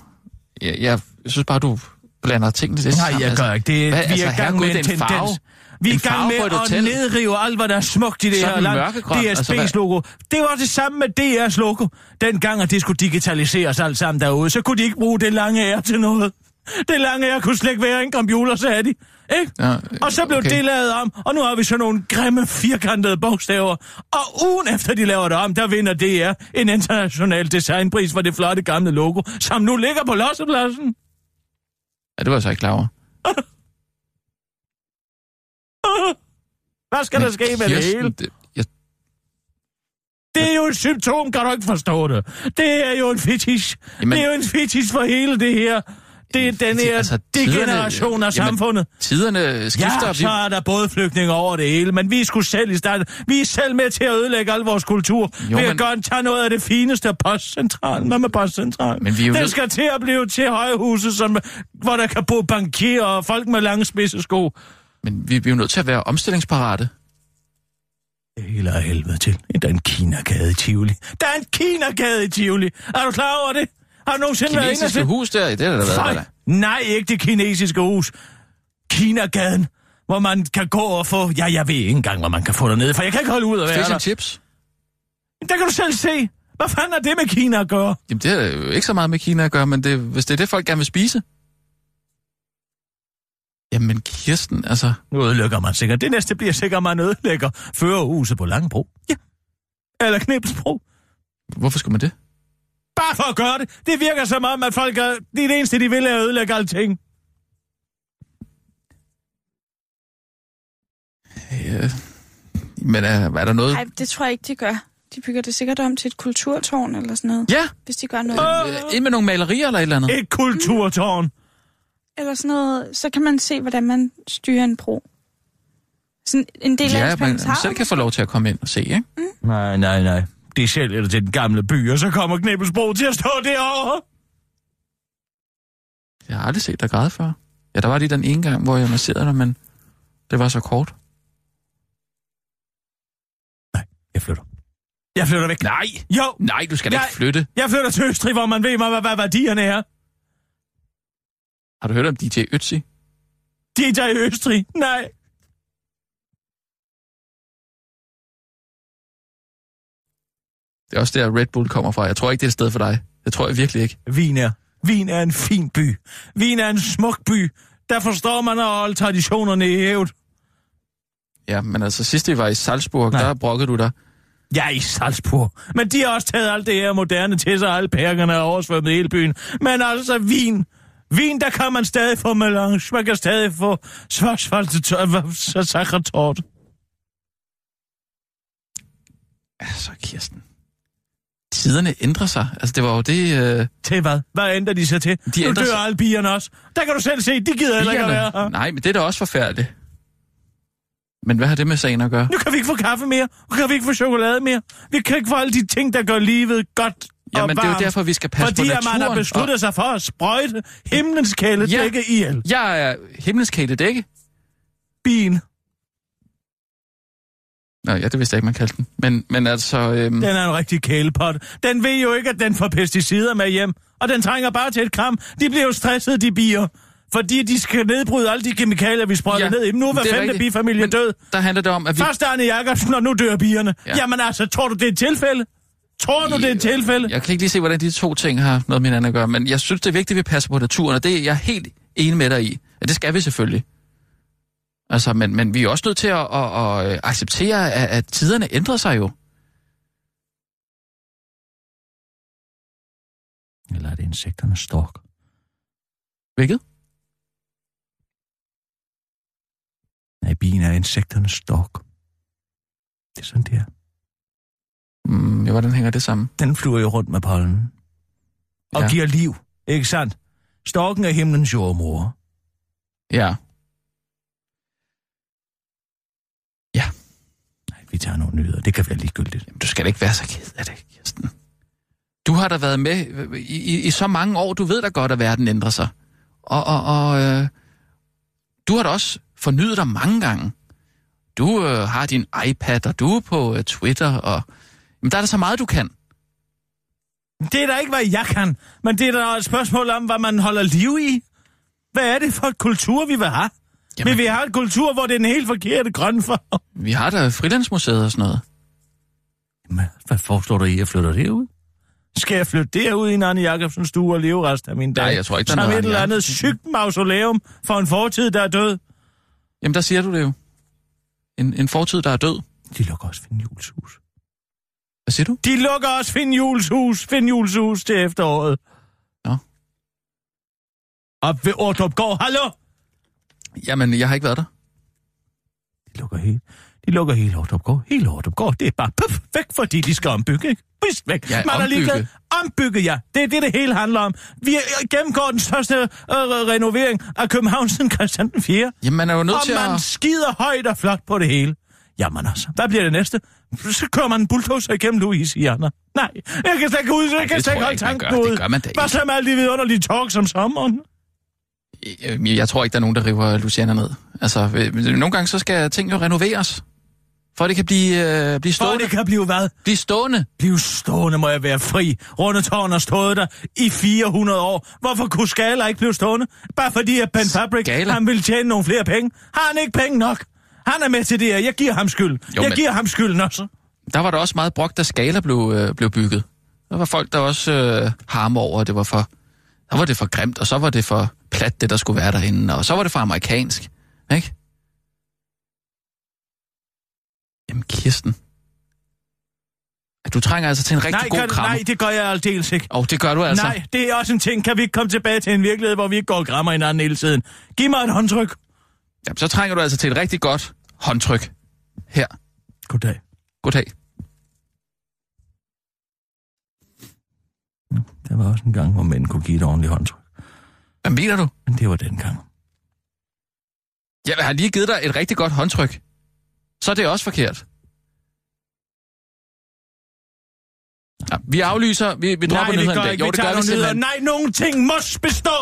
Jeg, jeg synes bare, du blander tingene lidt Nej, sammen. jeg gør ikke. Det, Hvad, vi er altså, i gang med en er en tendens. farve. Vi er i En gang med at hotel. nedrive alt, hvad der er smukt i det Sådan her land. altså, DSB's hvad- logo. Det var det samme med DR's logo. Dengang, at det skulle digitaliseres alt sammen derude, så kunne de ikke bruge det lange ære til noget. Det lange ære kunne slet ikke være en computer, sagde de. Ikke? Ja, og så blev okay. det lavet om, og nu har vi sådan nogle grimme, firkantede bogstaver. Og ugen efter de laver det om, der vinder DR en international designpris for det flotte gamle logo, som nu ligger på lossepladsen. Ja, det var jeg så ikke klar over. Hvad skal der ske med det Kirsten, hele? Det, jeg, Det er jo et symptom, kan du ikke forstå det. Det er jo en fetish. Jamen- det er jo en fetish for hele det her. Det er den her Altså, degeneration af samfundet. tiderne skifter. Ja, så er der både flygtninge over det hele, men vi skulle selv i starten. Vi er selv med til at ødelægge al vores kultur. Jo, ved at men- gøre, tage noget af det fineste af postcentralen. Hvad med postcentralen? Men vi er jo Den nødt- skal til at blive til højhuse, som, hvor der kan bo bankier og folk med lange spidse sko. men vi, vi er jo nødt til at være omstillingsparate. Det hele er helvede til. Der er en Kina-gade i Tivoli. Der er en Kina-gade i Tivoli. Er du klar over det? Har du nogensinde været inde og hus der, det er der været. Fej. eller? Nej, ikke det kinesiske hus. Kinagaden, hvor man kan gå og få... Ja, jeg ved ikke engang, hvor man kan få dernede, for jeg kan ikke holde ud af være Fish der. chips. Der kan du selv se. Hvad fanden er det med Kina at gøre? Jamen, det er jo ikke så meget med Kina at gøre, men det, hvis det er det, folk gerne vil spise. Jamen, Kirsten, altså... Nu ødelægger man sikkert. Det næste bliver sikkert, man ødelægger førerhuset på Langebro. Ja. Eller Knibelsbro. Hvorfor skulle man det? Bare for at gøre det. Det virker som om, at folk er... Det er det eneste, de vil, er at ødelægge alting. Ja. Men er, er der noget... Nej, det tror jeg ikke, de gør. De De bygger det sikkert om til et kulturtårn eller sådan noget. Ja, Hvis de gør noget. øh, ind med nogle malerier eller et eller andet. Et kulturtårn. Eller sådan noget. Så kan man se, hvordan man styrer en bro. Sådan en del af Ja, ens man, man selv kan få lov til at komme ind og se, ikke? Nej, nej, nej. Det selv eller til den gamle by, og så kommer Knebelsbro til at stå derovre. Jeg har aldrig set dig græde før. Ja, der var lige den ene gang, hvor jeg masserede dig, men det var så kort. Jeg flytter. Jeg flytter væk. Nej! Jo, Nej, du skal da Nej. ikke flytte. jeg flytter til Østrig, hvor man ved, hvad, hvad værdierne er. Har du hørt om DJ Ötzi? I Østrig. Nej. Det er også der, Red Bull kommer fra. Jeg tror ikke, det er et sted for dig. Det tror jeg virkelig ikke. Wien er. Wien er en fin by. Wien er en smuk by. Der forstår man at holde traditionerne i hævd. Ja, men altså sidst vi var i Salzburg, Nej. der brokkede du dig. Er i Salzburg. Men de har også taget alt det her moderne til sig, alle pærkerne er oversvømmet hele byen. Men altså, Wien. Wien, der kan man stadig få melange. Man kan stadig få svarsfaldsakretort. Altså, Kirsten. Tiderne ændrer sig. Altså, det var jo det... Øh, Til hvad? Hvad ændrer de sig til? De nu dør sig- alle pigerne også. Der kan du selv se, de gider heller ikke at være her. Nej, men det er da også forfærdeligt. Men hvad har det med sagen at gøre? Nu kan vi ikke få kaffe mere. Nu kan vi ikke få chokolade mere. Vi kan ikke få alle de ting, der gør livet godt og Jamen, det er jo derfor, vi skal passe Fordi på at naturen. man har besluttet sig for at sprøjte himlens kæledække Ja. ihjel. Og jeg er himmelskæle dække. Bien, Nå, ja, det vidste jeg ikke, man kaldte den. Men, men altså... Øhm, den er en rigtig kælepot. Den ved jo ikke, at den får pesticider med hjem. Og den trænger bare til et kram. De bliver jo stresset, de bier. Fordi de skal nedbryde alle de kemikalier, vi sprøjter Ja, ned i dem. Nu er hver er femte rigtigt. bifamilie Men- død. der handler det om, at vi... Først Arne Jacobsen, og nu dør bierne. Ja. Ja. Jamen altså, tror du, det er et tilfælde? Tror du, det er et tilfælde? Jeg kan ikke lige se, hvordan de to ting har noget med hinanden at gøre, men jeg synes, det er vigtigt, at vi passer på naturen, og det er jeg helt enig med dig i. Ja, det skal vi selvfølgelig. Altså, men, men vi er også nødt til at, at, at acceptere, at, at tiderne ændrer sig jo. Eller er det insekternes stork? Hvilket? Nej, bien er insekternes stork. Det er sådan, det er. Mm, ja, hvordan hænger det sammen? Den flyver jo rundt med pollen. Og ja. Giver liv, ikke sandt? Storken er himlens jordmor. Ja. Nej, vi tager nogle nyheder. Det kan være ligegyldigt. Jamen, du skal da ikke være så ked af det, Kirsten. Du har da været med i, i, i så mange år, du ved da godt, at verden ændrer sig. Og, og, og øh, du har da også fornyet dig mange gange. Du øh, har din iPad, og du er på øh, Twitter, og men der er der så meget, du kan. Det er da ikke, hvad jeg kan. Men det er da et spørgsmål om, hvad man holder liv i. Hvad er det for et kultur, vi vil have? Jamen. Jamen- Vi have et kultur, hvor det er den helt forkerte grønne farve. Vi har da Frilandsmuseet og sådan noget. Jamen, hvad foreslår du i, at jeg flytter derud? Skal jeg flytte derud i en Arne Jacobsens stue og leve resten af min dag? Nej, jeg tror ikke, der er Som noget et eller andet sygt mausoleum for en fortid, der er død. Jamen, der siger du det jo. En, en fortid, der er død. De lukker også Finn Jules hus. Hvad siger du? De lukker også Finn Jules hus, Finn Jules hus til efteråret. Nå. Op ved Ordrupgård, hallo? Jamen, jeg har ikke været der. De lukker helt. De lukker hele Ordrupgård. Hele Ordrupgård, det er bare puff, væk, fordi de skal ombygge, ikke? Pist væk. Ja, Man er ombygge. ligeglad. Ombygge, ja. Det er det, det hele handler om. Vi øh, gennemgår den største øh, renovering af København siden Christian den 4. Jamen, man er jo nødt Og til man at... skider højt og flot på det hele. Jamen altså, hvad bliver det næste? Så kører man en bulldozer igennem Louisiana. Nej, jeg kan slet ikke ud, jeg kan slet ikke holde man tanken ud. Man Hvad så med alle de vidunderlige talks om sommeren? Jeg, jeg tror ikke, der er nogen, der river Luciana ned. Altså, øh, nogle gange så skal ting jo renoveres. For det kan blive, øh, blive For stående. det kan blive hvad? Blive stående. Bliv stående, må jeg være fri. Rundetårn har stået der i 400 år. Hvorfor kunne Skala ikke blive stående? Bare fordi at Ben Fabric, Skala? han vil tjene nogle flere penge. Har han ikke penge nok? Han er med til det her. Jeg giver ham skyld. Jo, jeg men- giver ham skylden også. Der var der også meget brok, da Skala blev, øh, blev bygget. Der var folk, der også øh, harme over, det var for... Så var det for grimt, og så var det for plat, det der skulle være derinde. Og så var det fra amerikansk, ikke? Jamen, Kirsten. Du trænger altså til en rigtig nej, god kan, krammer. Nej, det gør jeg aldeles ikke. Og oh, det gør du altså. Nej, det er også en ting. Kan vi ikke komme tilbage til en virkelighed, hvor vi ikke går og krammer hinanden hele tiden? Giv mig et håndtryk. Jamen, så trænger du altså til et rigtig godt håndtryk. Her. Goddag. Goddag. Der var også en gang, hvor mænd kunne give et ordentligt håndtryk. Hvad mener du? Men det var den gang. Jeg har lige givet dig et rigtig godt håndtryk. Så er det også forkert. Ja, vi aflyser, vi, vi dropper Nej, det nyhederne gør ikke. Jo, vi det tager gør vi simpelthen. Nej, nogle ting må bestå.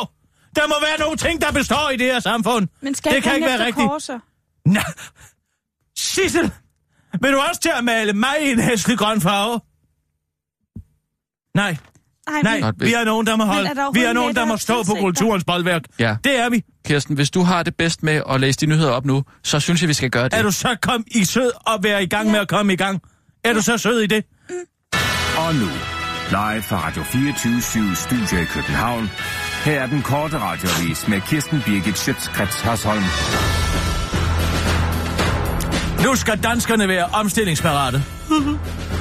Der må være nogle ting, der består i det her samfund. Men skal det kan ikke være rigtigt. Korser? Nej. Sissel, vil du også til at male mig i en hæslig grøn farve? Nej, Ej, nej, men, vi er nogen, der må holde. er der Vi er nogen, der må stå på kulturens boldværk. Ja, Det er vi. Kirsten, hvis du har det bedst med at læse de nyheder op nu, så synes jeg, vi skal gøre det. Er du så kom i sød og være i gang med at komme i gang? Er du så sød i det? Og nu, live fra Radio 24 Studio i København. Her er den korte radiovis med Kirsten Birgit Schøtzgrads Hasholm. Nu skal danskerne være omstillingsparate.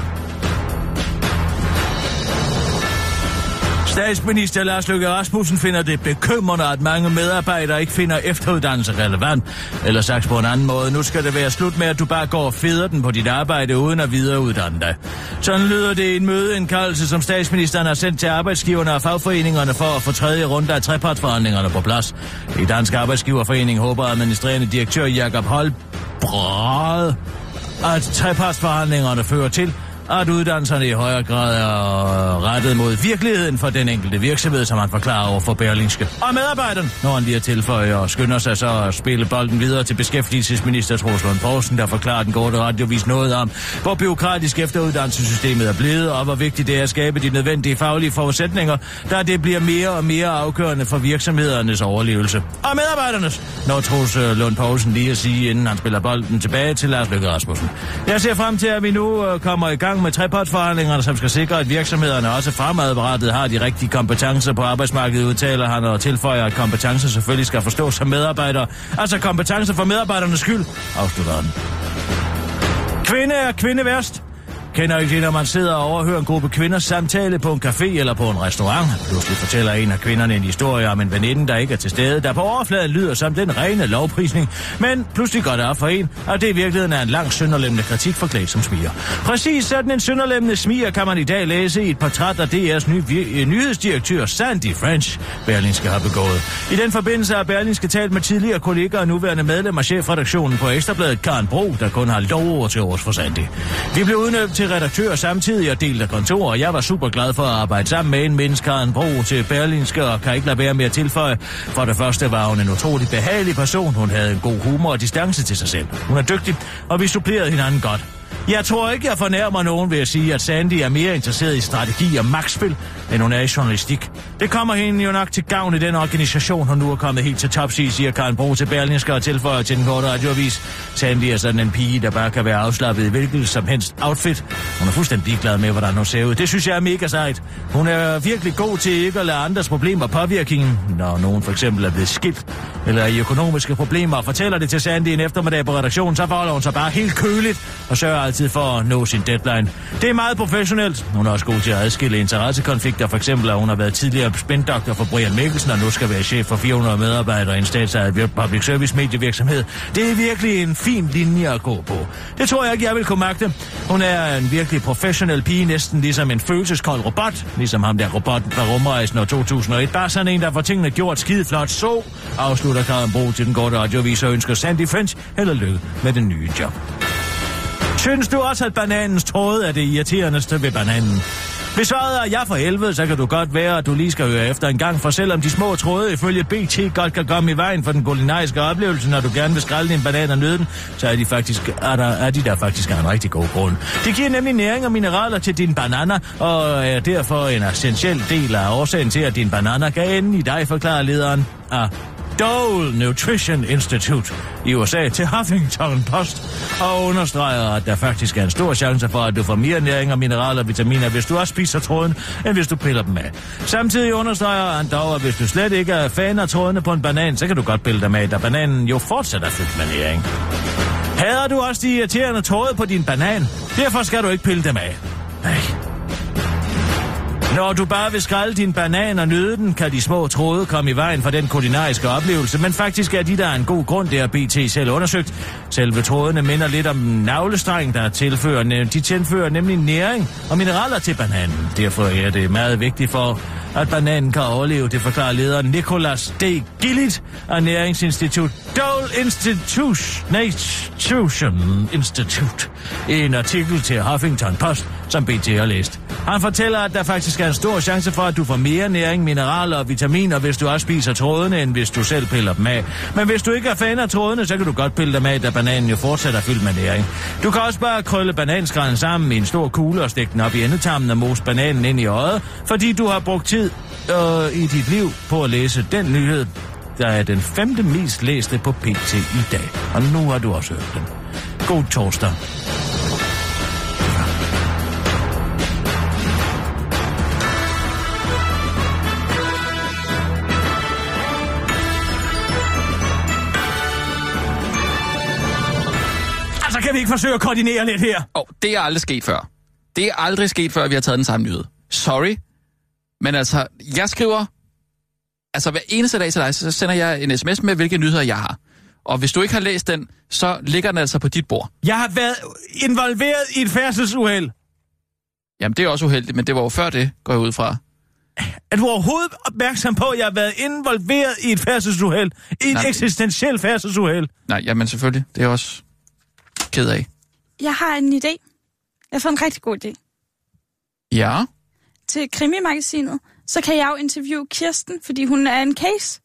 Statsminister Lars Løkke Rasmussen finder det bekymrende, at mange medarbejdere ikke finder efteruddannelse relevant. Eller sagt på en anden måde, nu skal det være slut med, at du bare går og feder den på dit arbejde uden at videreuddanne dig. Sådan lyder det i en mødeindkaldelse, som statsministeren har sendt til arbejdsgiverne og fagforeningerne for at få tredje runde af trepartsforhandlingerne på plads. I Dansk Arbejdsgiverforening håber administrerende direktør Jakob Holbrød at trepartsforhandlingerne fører til, at uddannelserne i højere grad er rettet mod virkeligheden for den enkelte virksomhed, som han forklarer over for Berlingske. Og medarbejderen, når han lige at tilføje og skynder sig så at spille bolden videre til beskæftigelsesminister Troels Lund Poulsen, der forklarer den korte radiovis noget om, hvor byråkratisk efteruddannelsessystemet er blevet, og hvor vigtigt det er at skabe de nødvendige faglige forudsætninger, da det bliver mere og mere afgørende for virksomhedernes overlevelse. Og medarbejdernes, når Troels øh, Lund Poulsen lige at sige, inden han spiller bolden tilbage til Lars Løkke Rasmussen. Jeg ser frem til, at vi nu øh, kommer i gang med trepartsforhandlingerne, som skal sikre, at virksomhederne også fremadrettet har de rigtige kompetencer på arbejdsmarkedet, udtaler han og tilføjer, at kompetencer selvfølgelig skal forstås som medarbejdere. Altså kompetencer for medarbejdernes skyld, afslutter han. Kvinde er kvinde værst. Kender ikke det, når man sidder og overhører en gruppe kvinders samtale på en café eller på en restaurant. Pludselig fortæller en af kvinderne en historie om en veninde, der ikke er til stede, der på overfladen lyder som den rene lovprisning. Men pludselig går det op for en, at det i virkeligheden er en lang sønderlemmende kritik forklædt som smiger. Præcis sådan en sønderlemmende smiger kan man i dag læse i et portræt af DR's nye øh, nyhedsdirektør Sandy French, Berlingske har begået. I den forbindelse har Berlingske talt med tidligere kolleger og nuværende medlem af chefredaktionen på Ekstrabladet, Karen Bro, der kun har lovord til års for Sandy. Vi blev udnævnt til redaktør samtidig og delte kontor, og jeg var super glad for at arbejde sammen med en menneske, en Bro til Berlinske, og kan ikke lade være med at tilføje. For det første var hun en utrolig behagelig person. Hun havde en god humor og distance til sig selv. Hun er dygtig, og vi supplerede hinanden godt. Jeg tror ikke, jeg fornærmer nogen ved at sige, at Sandy er mere interesseret i strategi og magtspil, end hun er i journalistik. Det kommer hende jo nok til gavn i den organisation, hun nu er kommet helt til tops i, siger Karen Bro til Berlingske og tilføjer til den korte radioavis. Sandy er sådan en pige, der bare kan være afslappet i hvilket som helst outfit. Hun er fuldstændig ligeglad med, hvordan hun ser ud. Det synes jeg er mega sejt. Hun er virkelig god til ikke at lade andres problemer påvirke hende, når nogen for eksempel er blevet skilt eller i økonomiske problemer og fortæller det til Sandy en eftermiddag på redaktionen, så forholder hun sig bare helt køligt og sørger altid for at nå sin deadline. Det er meget professionelt. Hun er også god til at adskille interessekonflikter, for eksempel at hun har været tidligere spændoktor for Brian Mikkelsen og nu skal være chef for 400 medarbejdere i en statsejet public service medievirksomhed. Det er virkelig en fin linje at gå på. Det tror jeg ikke, jeg vil kunne magte. Hun er en virkelig professionel pige, næsten ligesom en følelseskold robot, ligesom ham der robotten fra rumrejsen år 2001. Bare sådan en, der får tingene gjort skide flot. Så afslutter Karen Bro til den korte radiovis og ønsker Sandy French held og lykke med den nye job. Synes du også, at bananens tråde er det irriterendeste ved bananen? Hvis svaret er ja for helvede, så kan du godt være, at du lige skal høre efter en gang, for selvom de små tråde ifølge BT godt kan komme i vejen for den kulinariske oplevelse, når du gerne vil skrælle din banan og nyde den, så er de, faktisk, er, der, er de der faktisk af en rigtig god grund. Det giver nemlig næring og mineraler til dine bananer, og er derfor en essentiel del af årsagen til, at dine bananer kan ende i dig, forklarer lederen af Dole Nutrition Institute i USA til Huffington Post og understreger, at der faktisk er en stor chance for, at du får mere næring og mineraler og vitaminer, hvis du også spiser tråden, end hvis du piller dem af. Samtidig understreger han dog, at hvis du slet ikke er fan af trådene på en banan, så kan du godt pille dem af, da bananen jo fortsat er fyldt med næring. Hader du også de irriterende tråde på din banan? Derfor skal du ikke pille dem af. Nej. Når du bare vil skrælle din banan og nyde den, kan de små tråde komme i vejen for den kulinariske oplevelse, men faktisk er de der en god grund, det har BT selv undersøgt. Selve trådene minder lidt om navlestreng, der tilfører, de tilfører nemlig næring og mineraler til bananen. Derfor er det meget vigtigt for, at bananen kan overleve, det forklarer leder Nicolas D. Gillit af Næringsinstitut Dole Institution Institute i en artikel til Huffington Post, som BT har læst. Han fortæller, at der faktisk er en stor chance for, at du får mere næring, mineraler og vitaminer, hvis du også spiser trådene, end hvis du selv piller dem af. Men hvis du ikke er fan af trådene, så kan du godt pille dem af, da bananen jo fortsætter fyldt med næring. Du kan også bare krølle bananskralden sammen i en stor kugle og stikke den op i endetarmen og mose bananen ind i øjet, fordi du har brugt tid øh, i dit liv på at læse den nyhed, der er den femte mest læste på PT i dag. Og nu har du også hørt den. God torsdag. Vi ikke forsøge at koordinere lidt her? Og det er aldrig sket før. Det er aldrig sket før, at vi har taget den samme nyhed. Sorry. Men altså, jeg skriver... Altså, hver eneste dag til dig, så sender jeg en sms med, hvilke nyheder jeg har. Og hvis du ikke har læst den, så ligger den altså på dit bord. Jeg har været involveret i et færdselsuheld. Jamen, det er også uheldigt, men det var jo før det, går jeg ud fra. Er du overhovedet opmærksom på, at jeg har været involveret i et færdselsuheld? I et Nej. eksistentielt færdselsuheld? Nej, jamen selvfølgelig. Det er også ked af. Jeg har en idé. Jeg har fået en rigtig god idé. Ja. Til Krimi-magasinet, så kan jeg jo interviewe Kirsten, fordi hun er en case.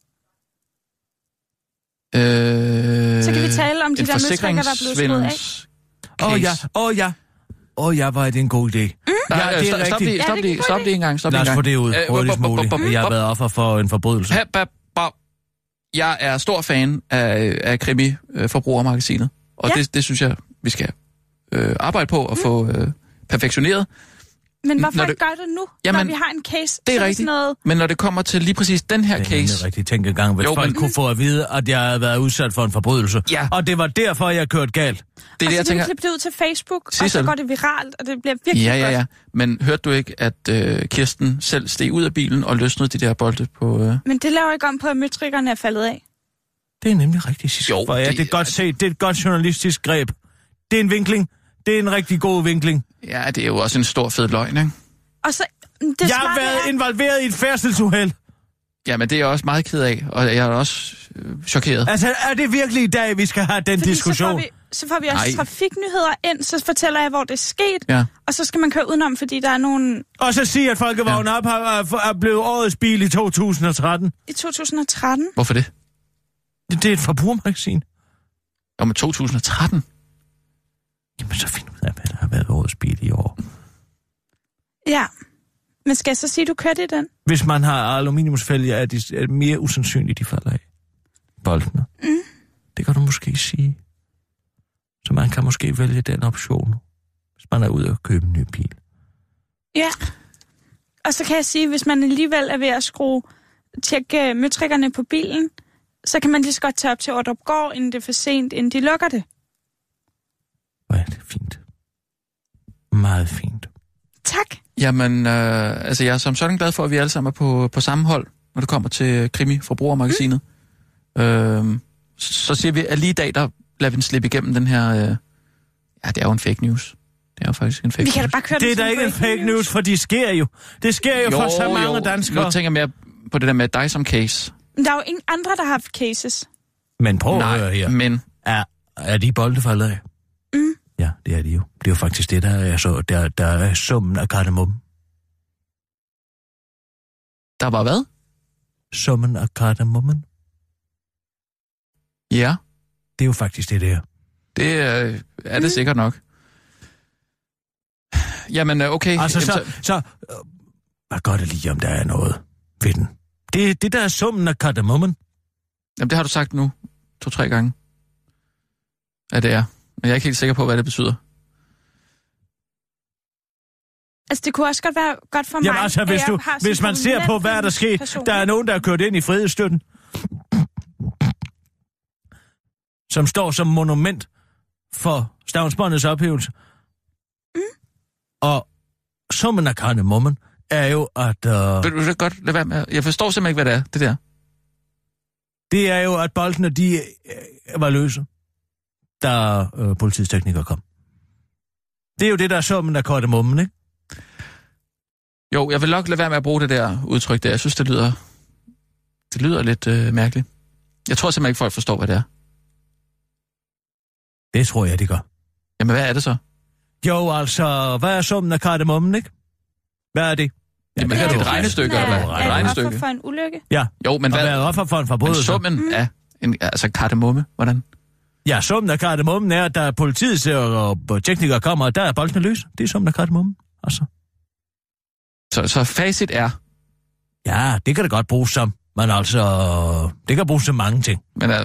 Øh, Så kan vi tale om de der møtrikker, der er blevet slået af. Åh oh, ja, åh oh, ja. Åh oh, ja, er det en god idé. Mm. Ja, det er stop, stop rigtigt. lige, stop Ja, det lige, en stop lige en gang. Stop Lad os få det ud Øh, hurtigst muligt. Jeg har været offer for en forbrydelse. Jeg er stor fan af, af Krimi øh, Forbrugermagasinet, og Ja. det, det synes jeg, vi skal øh, arbejde på og få øh, perfektioneret. Men hvorfor Når ikke det- gøre det nu, Jamen, når vi har en case? Det er rigtigt. Sådan noget... Men når det kommer til lige præcis den her Det er case, rigtig tænkegang, hvis Jo, folk men- kunne få at vide, at jeg havde været udsat for en forbrydelse. Ja. Og det var derfor, jeg kørte galt. det er og det, så jeg tænker... klippe det ud til Facebook, og så Sissel. går det viralt, og det bliver virkelig Ja, ja, ja. Men hørte du ikke, at øh, Kirsten selv steg ud af bilen og løsnede de der bolde på... Øh... Men det laver ikke om på, at møtrikkerne er faldet af. Det er nemlig rigtigt, Sissel. Jo, For ja, det- det er godt set. Det er et godt journalistisk greb. Det er en vinkling. Det er en rigtig god vinkling. Ja, det er jo også en stor fed løgn, ikke? Og så... Det jeg har været er, involveret i et færdselsuheld. Ja, men det er jeg også meget ked af, og jeg er også øh, chokeret. Altså, er det virkelig i dag, vi skal have den fordi diskussion? Så får, vi, så får vi også Nej. trafiknyheder ind, så fortæller jeg, hvor det er sket, Ja. og så skal man køre udenom, fordi der er nogen Og så sige, at Folkevogn ja. op har, er, er blevet årets bil i 2013. i 2013. Hvorfor det? Det, det er et forbrugermagasin. Og med 2013? Jamen, så find ud af, hvad der har været årets bil i år. Ja. Men skal jeg så sige, at du kørte i den? Hvis man har aluminiumsfælge, er det, er det mere usandsynligt, de falder af. Boldene. Mm. Det kan du måske sige. Så man kan måske vælge den option, hvis man er ude og købe en ny bil. Ja. Og så kan jeg sige, hvis man alligevel er ved at skrue, tjekke møtrikkerne på bilen, så kan man lige så godt tage op til Ordrup Gård, inden det er for sent, inden de lukker det. Hvor er det fint. Meget fint. Tak. Jamen, øh, altså jeg er som sådan glad for, at vi alle sammen er på, på samme hold, når det kommer til Krimi Forbrugermagasinet. Mm. Øh, så siger vi, at lige i dag, der lader vi den slippe igennem den her... Øh, ja, det er jo en fake news. Det er jo faktisk en fake Vi kan da news. bare køre Det er da ikke en fake news, for de sker jo. Det sker jo, for så mange jo. danskere. Nu tænker jeg mere på det der med dig som case. Men der er jo ingen andre, der har haft cases. Men prøv at høre her. men Er, er de bolde faldet af? Mm. Ja, det er de jo. Det er jo faktisk det, der er, så, der, der er summen af kardemommen. der var hvad? Summen af kardemommen. Ja, Det er jo faktisk det der. det øh, er det sikkert nok. Jamen, øh, okay. Altså, Jamen, så, så øh, hvad gør det lige, om der er noget ved den? Det, det der er summen af kardemommen. Jamen, det har du sagt nu to-tre gange. Ja, det er. Men jeg er ikke helt sikker på, hvad det betyder. Altså, det kunne også godt være godt for Jamen mig, altså, hvis, du, hvis man ser på, hvad er der sket, person. der er nogen, der er kørt ind i frihedsstøtten, som står som monument for stavnsbåndets ophævelse. Mm. Og summen af kardemommen er jo, at... Øh, Vil du godt lade være med? Jeg forstår simpelthen ikke, hvad det er, det der. det er jo, at boldene, de øh, var løse, da øh, politiets teknikere kom. Det er jo det, der er summen af kardemommen, ikke? Jo, jeg vil nok lade være med at bruge det der udtryk der. Jeg synes, det lyder, det lyder lidt øh, mærkeligt. Jeg tror simpelthen ikke, folk forstår, hvad det er. Det tror jeg, de gør. Jamen, hvad er det så? Jo, altså, hvad er summen af kardemommen, ikke? Hvad er det? Jamen, det er det du et regnestykke, eller hvad? Er Et offer regnestykke. for en ulykke? Ja, Jo, men og hvad? hvad er offer for en Men forbrydelse? summen Mm. af en, altså kardemomme, hvordan? Ja, summen af kardemommen er, at da politiets og, og teknikere kommer, og der er boldene løs. Det er summen af kardemommen. Altså. Så, så facit er, Ja, det kan det godt bruges som. Men altså, det kan bruges til mange ting. men øh,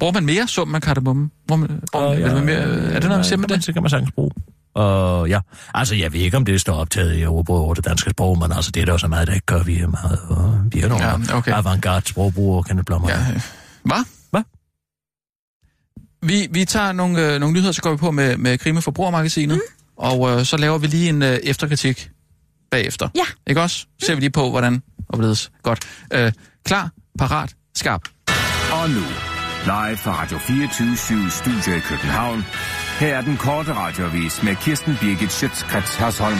bruger man mere summen af kardemomme? Bruger man, bruger man, Og, er, det mere, er det noget, man siger med det? Det kan man sagtens bruge. Og ja, altså jeg ved ikke, om det står optaget i ordbrug over det danske sprog, men altså det er der jo så meget, der ikke gør. Vi er meget, øh, vi er nogle Ja, okay. avantgarde sprogbrugere, Kenneth Blommer. Ja. øh, Hvad? Hvad? Vi, vi tager nogle, øh, nogle nyheder, så går vi på med, med Krimi Forbrugermagasinet, mm. og øh, så laver vi lige en øh, efterkritik bagefter. Ja. Ikke også? Ser vi lige på, hvordan og hvorledes. Godt. Øh, klar, parat, skarp. Og nu, live fra Radio 24 Studio i København. Her er den korte radiovis med Kirsten Birgit Schøtzgrads Hasholm.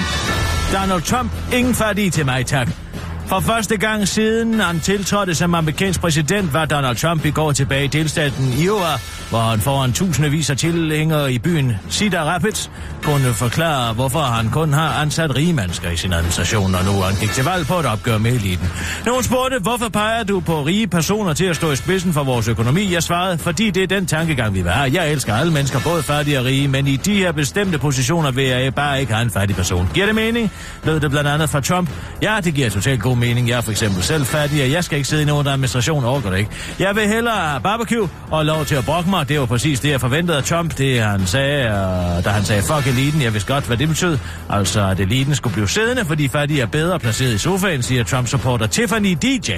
Donald Trump, ingen fattige til mig, tak. For første gang siden han tiltrådte som amerikansk præsident, var Donald Trump i går tilbage i delstaten Iowa, hvor han foran tusindvis af tilhængere i byen Cedar Rapids kunne forklare, hvorfor han kun har ansat rige mennesker i sin administration, og nu han gik til valg på et opgør med eliten. Nogen spurgte, hvorfor peger du på rige personer til at stå i spidsen for vores økonomi? Jeg svarede, fordi det er den tankegang, vi vil have. Jeg elsker alle mennesker, både fattige og rige, men i de her bestemte positioner vil jeg bare ikke have en fattig person. Giver det mening? Lød det blandt andet fra Trump. Ja, det giver totalt god mening. Jeg er for eksempel selv fattig, og jeg skal ikke sidde i nogen administration, overgår det ikke. Jeg vil hellere have barbecue og lov til at brokke mig. Det var præcis det, jeg forventede af Trump, det han sagde, og da han sagde, fuck eliten, jeg vidste godt, hvad det betød. Altså, at eliten skulle blive siddende, fordi fattige er bedre placeret i sofaen, siger Trump-supporter Tiffany DJ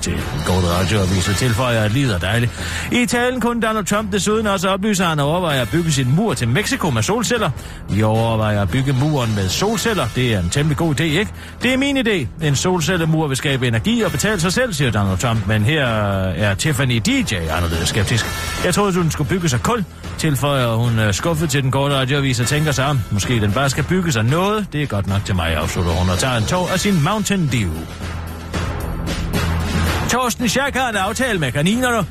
til gode radioavis og tilføjer, at livet er dejligt. I talen kunne Donald Trump desuden også oplyse, at han overvejer at bygge sin mur til Mexico med solceller. Vi overvejer at bygge muren med solceller. Det er en temmelig god idé, ikke? Det er min idé. En solcellemur vil skabe energi og betale sig selv, siger Donald Trump. Men her er Tiffany DJ anderledes skeptisk. Jeg troede, hun skulle bygge sig kul, tilføjer hun øh, skuffet til den korte radioavis og tænker sig om. Måske den bare skal bygge sig noget. Det er godt nok til mig, afslutter hun og tager en tog af sin Mountain Dew. Torsten Schack har en aftale med kaninerne,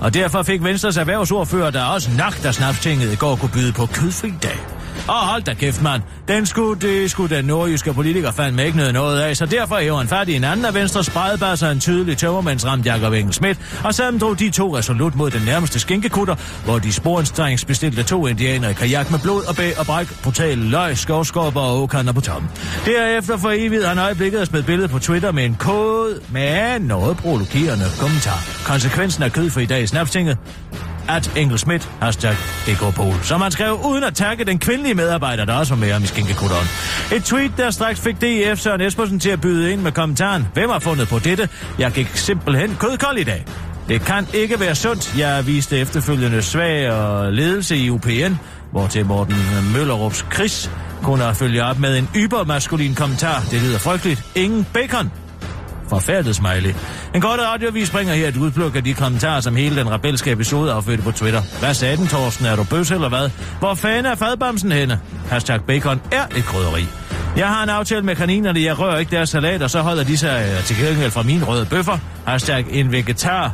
og derfor fik Venstres erhvervsordfører, der også nagter snapstinget i går, kunne byde på kødfri dag. Og hold da kæft, mand. Den skulle, det skulle den nordjyske politiker fandme ikke noget, noget af, så derfor hæver han fat i en anden af Venstres spredbasser en tydelig tømmermandsramt Jakob Engel Schmidt, og sammen drog de to resolut mod den nærmeste skinkekutter, hvor de sporenstrengs bestilte to indianere i kajak med blod og bæ og bræk, brutale løg, skovskorper og åkander på toppen. Derefter for evigt han øjeblikket og smed billedet på Twitter med en kode med noget provokerende kommentar. Konsekvensen af kødfri dag i snapstinget at Engel Schmidt, hashtag DKPol, som han skrev uden at takke den kvindelige medarbejder, der også var med ham i skinkekutteren. Et tweet, der straks fik DF Søren Espersen til at byde ind med kommentaren, hvem har fundet på dette? Jeg gik simpelthen kødkold i dag. Det kan ikke være sundt. Jeg viste efterfølgende svag og ledelse i UPN, hvor til Morten Møllerups Chris kunne følge op med en ybermaskulin kommentar. Det lyder frygteligt. Ingen bacon. Forfærdet smiley. En kort radiovis bringer her et udpluk af de kommentarer, som hele den rebelske episode affødte på Twitter. Hvad sagde den, Torsten? Er du bøs eller hvad? Hvor fanden er fadbamsen henne? Hashtag bacon er et krydderi. Jeg har en aftale med kaninerne, jeg rører ikke deres salat, og så holder de sig øh, til gengæld fra mine røde bøffer. Hashtag en vegetar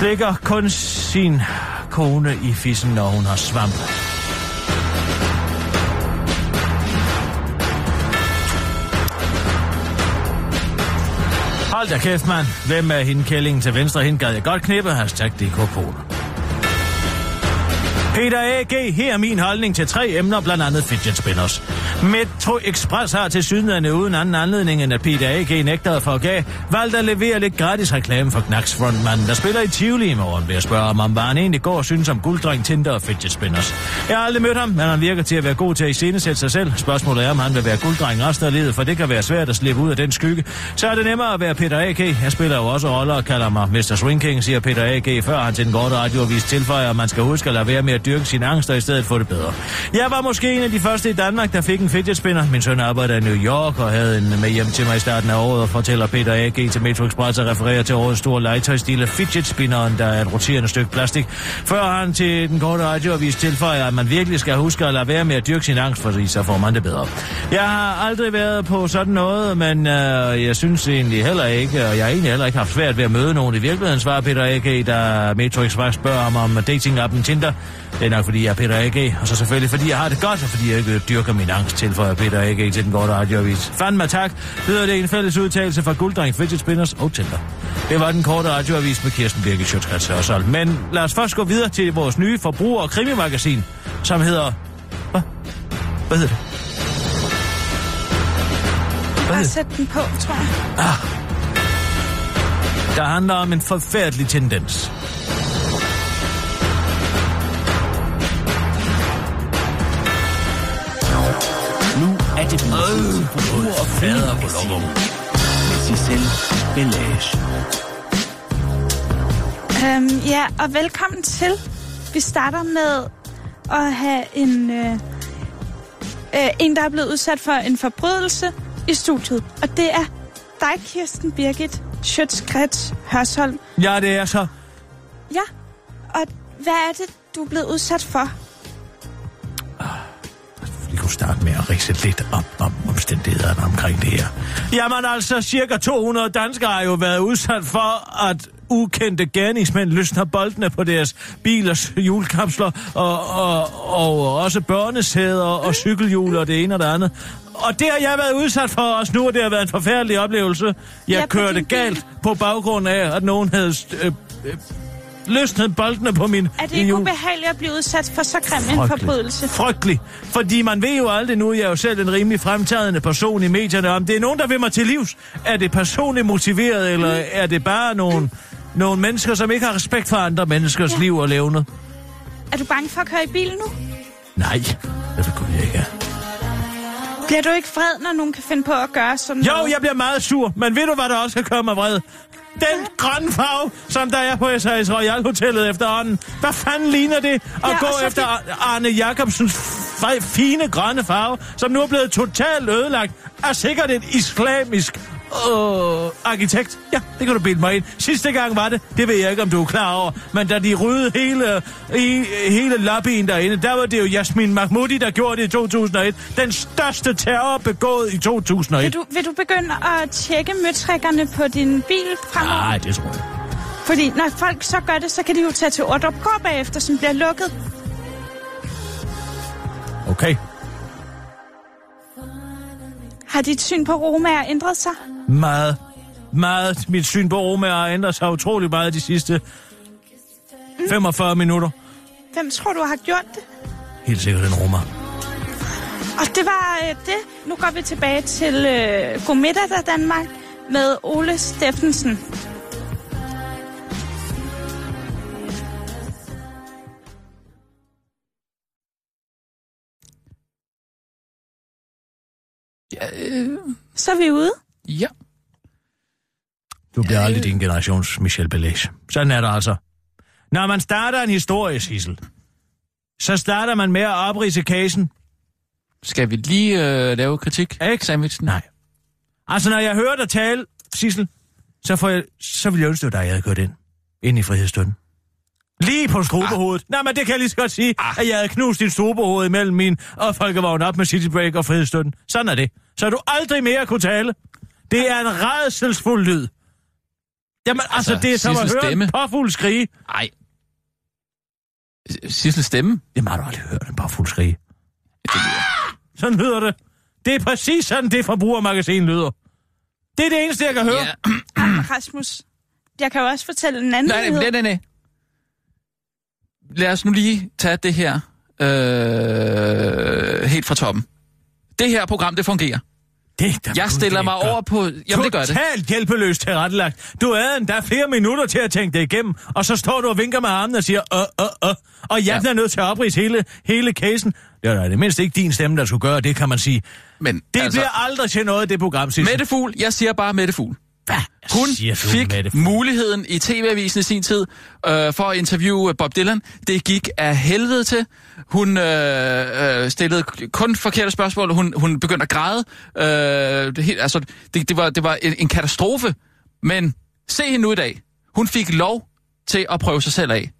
slikker kun sin kone i fissen, når hun har svamp. Hold da kæft, mand. Hvem er hende kællingen til venstre? Hende gad jeg godt knippe. Hashtag DK Polen. Peter A.G. Her er min holdning til tre emner, blandt andet fidget spinners. Metro Express har til sydende uden anden anledning, end at Peter A.G. nægter at få valgt at levere lidt gratis reklame for Knacks frontmanden, der spiller i Tivoli i morgen, ved at spørge om, om hvad han egentlig går og synes om gulddreng, Tinder og fidget spinners. Jeg har aldrig mødt ham, men han virker til at være god til at iscenesætte sig selv. Spørgsmålet er, om han vil være gulddreng resten af livet, for det kan være svært at slippe ud af den skygge. Så er det nemmere at være Peter A.G. Jeg spiller jo også roller og kalder mig Mr. Swing King, siger Peter A.G. før han til den korte radioavis tilføjer, at man skal huske at lade være med at dyrke sine angster i stedet for det bedre. Jeg var måske en af de første i Danmark, der fik en fidget spinner. Min søn arbejder i New York og havde en med hjem til mig i starten af året og fortæller Peter A.G. til Metro Express og refererer til årets store legetøjstil af fidget spinneren, der er et roterende stykke plastik. Før han til den korte radioavis tilføjer, at man virkelig skal huske at lade være med at dyrke sin angst, fordi så får man det bedre. Jeg har aldrig været på sådan noget, men øh, jeg synes egentlig heller ikke, og jeg har egentlig heller ikke haft svært ved at møde nogen i virkeligheden, svarer Peter A.G., da Metro Express spørger ham om dating-appen Tinder. Det er nok, fordi jeg er Peter A.G., og så selvfølgelig, fordi jeg har det godt, og fordi jeg ikke dyrker min angst, tilføjer Peter A.G. til den korte radioavis. Fandme tak, lyder det en fælles udtalelse fra Gulddreng, Fidget Spinners og Tinder. Det var den korte radioavis med Kirsten Birgit Sjøtskrets Hørsholm. Men lad os først gå videre til vores nye forbruger- og krimimagasin, som hedder... Hvad? Hvad hedder det? Bare sæt den på, tror jeg. Der handler om en forfærdelig tendens. Det den tid til forbruger- og krimimagasin med Cicel Belage. Øhm, ja, og velkommen til. Vi starter med at have en, øh, øh, en, der er blevet udsat for en forbrydelse i studiet. Og det er dig, Kirsten Birgit Schøtzgrads Hørsholm. Ja, det er så. Ja, og hvad er det, du er blevet udsat for? Vi kunne starte med at rise lidt op om omstændighederne omkring det her. Jamen altså, cirka 200 danskere har jo været udsat for, at ukendte gerningsmænd løsner boldene på deres bilers hjulkapsler, og, og, og også børnesæder og cykelhjul og det ene og det andet. Og det har jeg været udsat for også nu, og det har været en forfærdelig oplevelse. Jeg Ja, kørte galt på baggrund af, at nogen havde øh, øh, løsnet boldene på min Er det ikke ubehageligt at blive udsat for så grim en forbrydelse? Frygtelig. Fordi man ved jo aldrig nu, jeg er jo selv en rimelig fremtagende person i medierne, om det er nogen, der vil mig til livs. Er det personligt motiveret, eller er det bare nogle, nogle mennesker, som ikke har respekt for andre menneskers Ja. liv og levnet? Er du bange for at køre i bil nu? Nej, det kunne jeg ikke. Bliver du ikke vred, når nogen kan finde på at gøre sådan Jo, noget? jeg bliver meget sur, men ved du, hvad der også kan gøre mig vred? Den grønne farve, som der er på SAS Royal Hotellet efterhånden. Hvad fanden ligner det? At Ja, gå efter Arne Jacobsens fine grønne farve, som nu er blevet totalt ødelagt af sikkert en islamisk øh, arkitekt. Ja, det kan du bilde mig ind. Sidste gang var det, det ved jeg ikke, om du er klar over, men da de ryddede hele, i, hele lobbyen derinde, der var det jo Jasmin Mahmoudi, der gjorde det i 2001. Den største terror begået i 2001. Vil du, vil du begynde at tjekke møtrikkerne på din bil fremover? Nej, det tror jeg. Fordi når folk så gør det, så kan de jo tage til Ordrupgård bagefter, som bliver lukket. Okay. Har dit syn på romager ændret sig? Meget. Meget. Mit syn på Roma har ændret sig utrolig meget de sidste 45 minutter. Hvem tror du har gjort det? Helt sikkert en Roma. Og det var øh, det. Nu går vi tilbage til øh, Godmiddag der Danmark med Ole Steffensen. Ja, øh, Så er vi ude. Ja. Du bliver aldrig din generations Michel Belage. Sådan er det altså. Når man starter en historie, Sissel, så starter man med at oprise casen. Skal vi lige øh, lave kritik? Ikke? Sandwichen? Nej. Altså, når jeg hører dig tale, Sissel, så, får jeg, så vil jeg ønske dig, at jeg havde kørt ind. Ind i frihedsstunden. Lige på strubehovedet. Ah. Nej, men det kan jeg lige så godt sige, ah. at jeg havde knust dit strubehoved imellem min og folkevogn op med City Break og frihedsstunden. Sådan er det. Så du aldrig mere kunne tale. Det er en redselsfuld lyd. Jamen, altså, Altså, det er som at høre stemme. en påfugl skrige. Nej. Sissel stemme? Jamen, har du aldrig hørt en påfugl skrige? Det lyder. Sådan lyder det. Det er præcis sådan, det forbrugermagasin lyder. Det er det eneste, jeg kan høre. Ja. Rasmus, jeg kan jo også fortælle en anden Nej, nej, nej, nej. Lad os nu lige tage det her øh, helt fra toppen. Det her program, det fungerer. Det, der Jeg stiller mig over på... Jamen, det gør det. Totalt hjælpeløst tilrettelagt. Du havde endda flere minutter til at tænke det igennem, og så står du og vinker med armen og siger, øh, øh, øh. Og jeg Ja. er nødt til at oprise hele, hele casen. Det er det mindste ikke din stemme, der skulle gøre det, kan man sige. Men Det altså, bliver aldrig til noget, det program, Sissel. Mette Fugl, jeg siger bare Mette Fugl. Hun siger du, fik Mette muligheden i TV-avisen i sin tid øh, for at interviewe Bob Dylan. Det gik af helvede til. Hun øh, øh, stillede kun forkerte spørgsmål. Hun, hun begyndte at græde. Øh, det, helt- altså, det, det, var, det var en, en katastrofe. Men se hende nu i dag. Hun fik lov til at prøve sig selv af.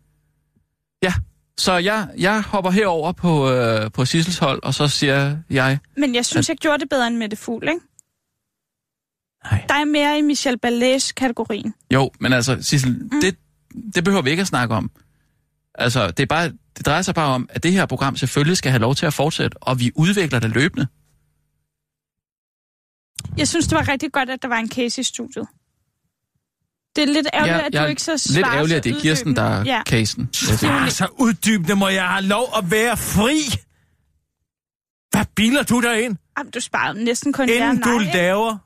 Ja, så jeg, jeg hopper herover på, øh, på Sissels hold, og så siger jeg... Men jeg synes, jeg gjorde det bedre end Mette Fugl, ikke? Nej. Der er mere i Michel Ballet's kategorien. Jo, men altså, Sissel, mm. det, det behøver vi ikke at snakke om. Altså, det, er bare, det drejer sig bare om, at det her program selvfølgelig skal have lov til at fortsætte, og vi udvikler det løbende. Jeg synes, det var rigtig godt, at der var en case i studiet. Det er lidt ærgerligt, Jeg- at jeg du ikke så Lidt svarer ærgerligt, så at det er Kirsten, der er. Ja. casen. Ah, så uddybende må jeg have lov at være fri. Hvad biler du dig ind, Jamen, du sparede næsten kun ja inden nej, du ikke? laver?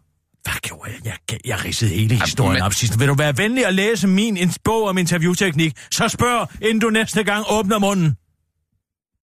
Hvad gjorde jeg? Jeg, jeg ridsede hele historien men- op sidst. Vil du være venlig at læse min in- bog om interviewteknik? Så spørg, inden du næste gang åbner munden.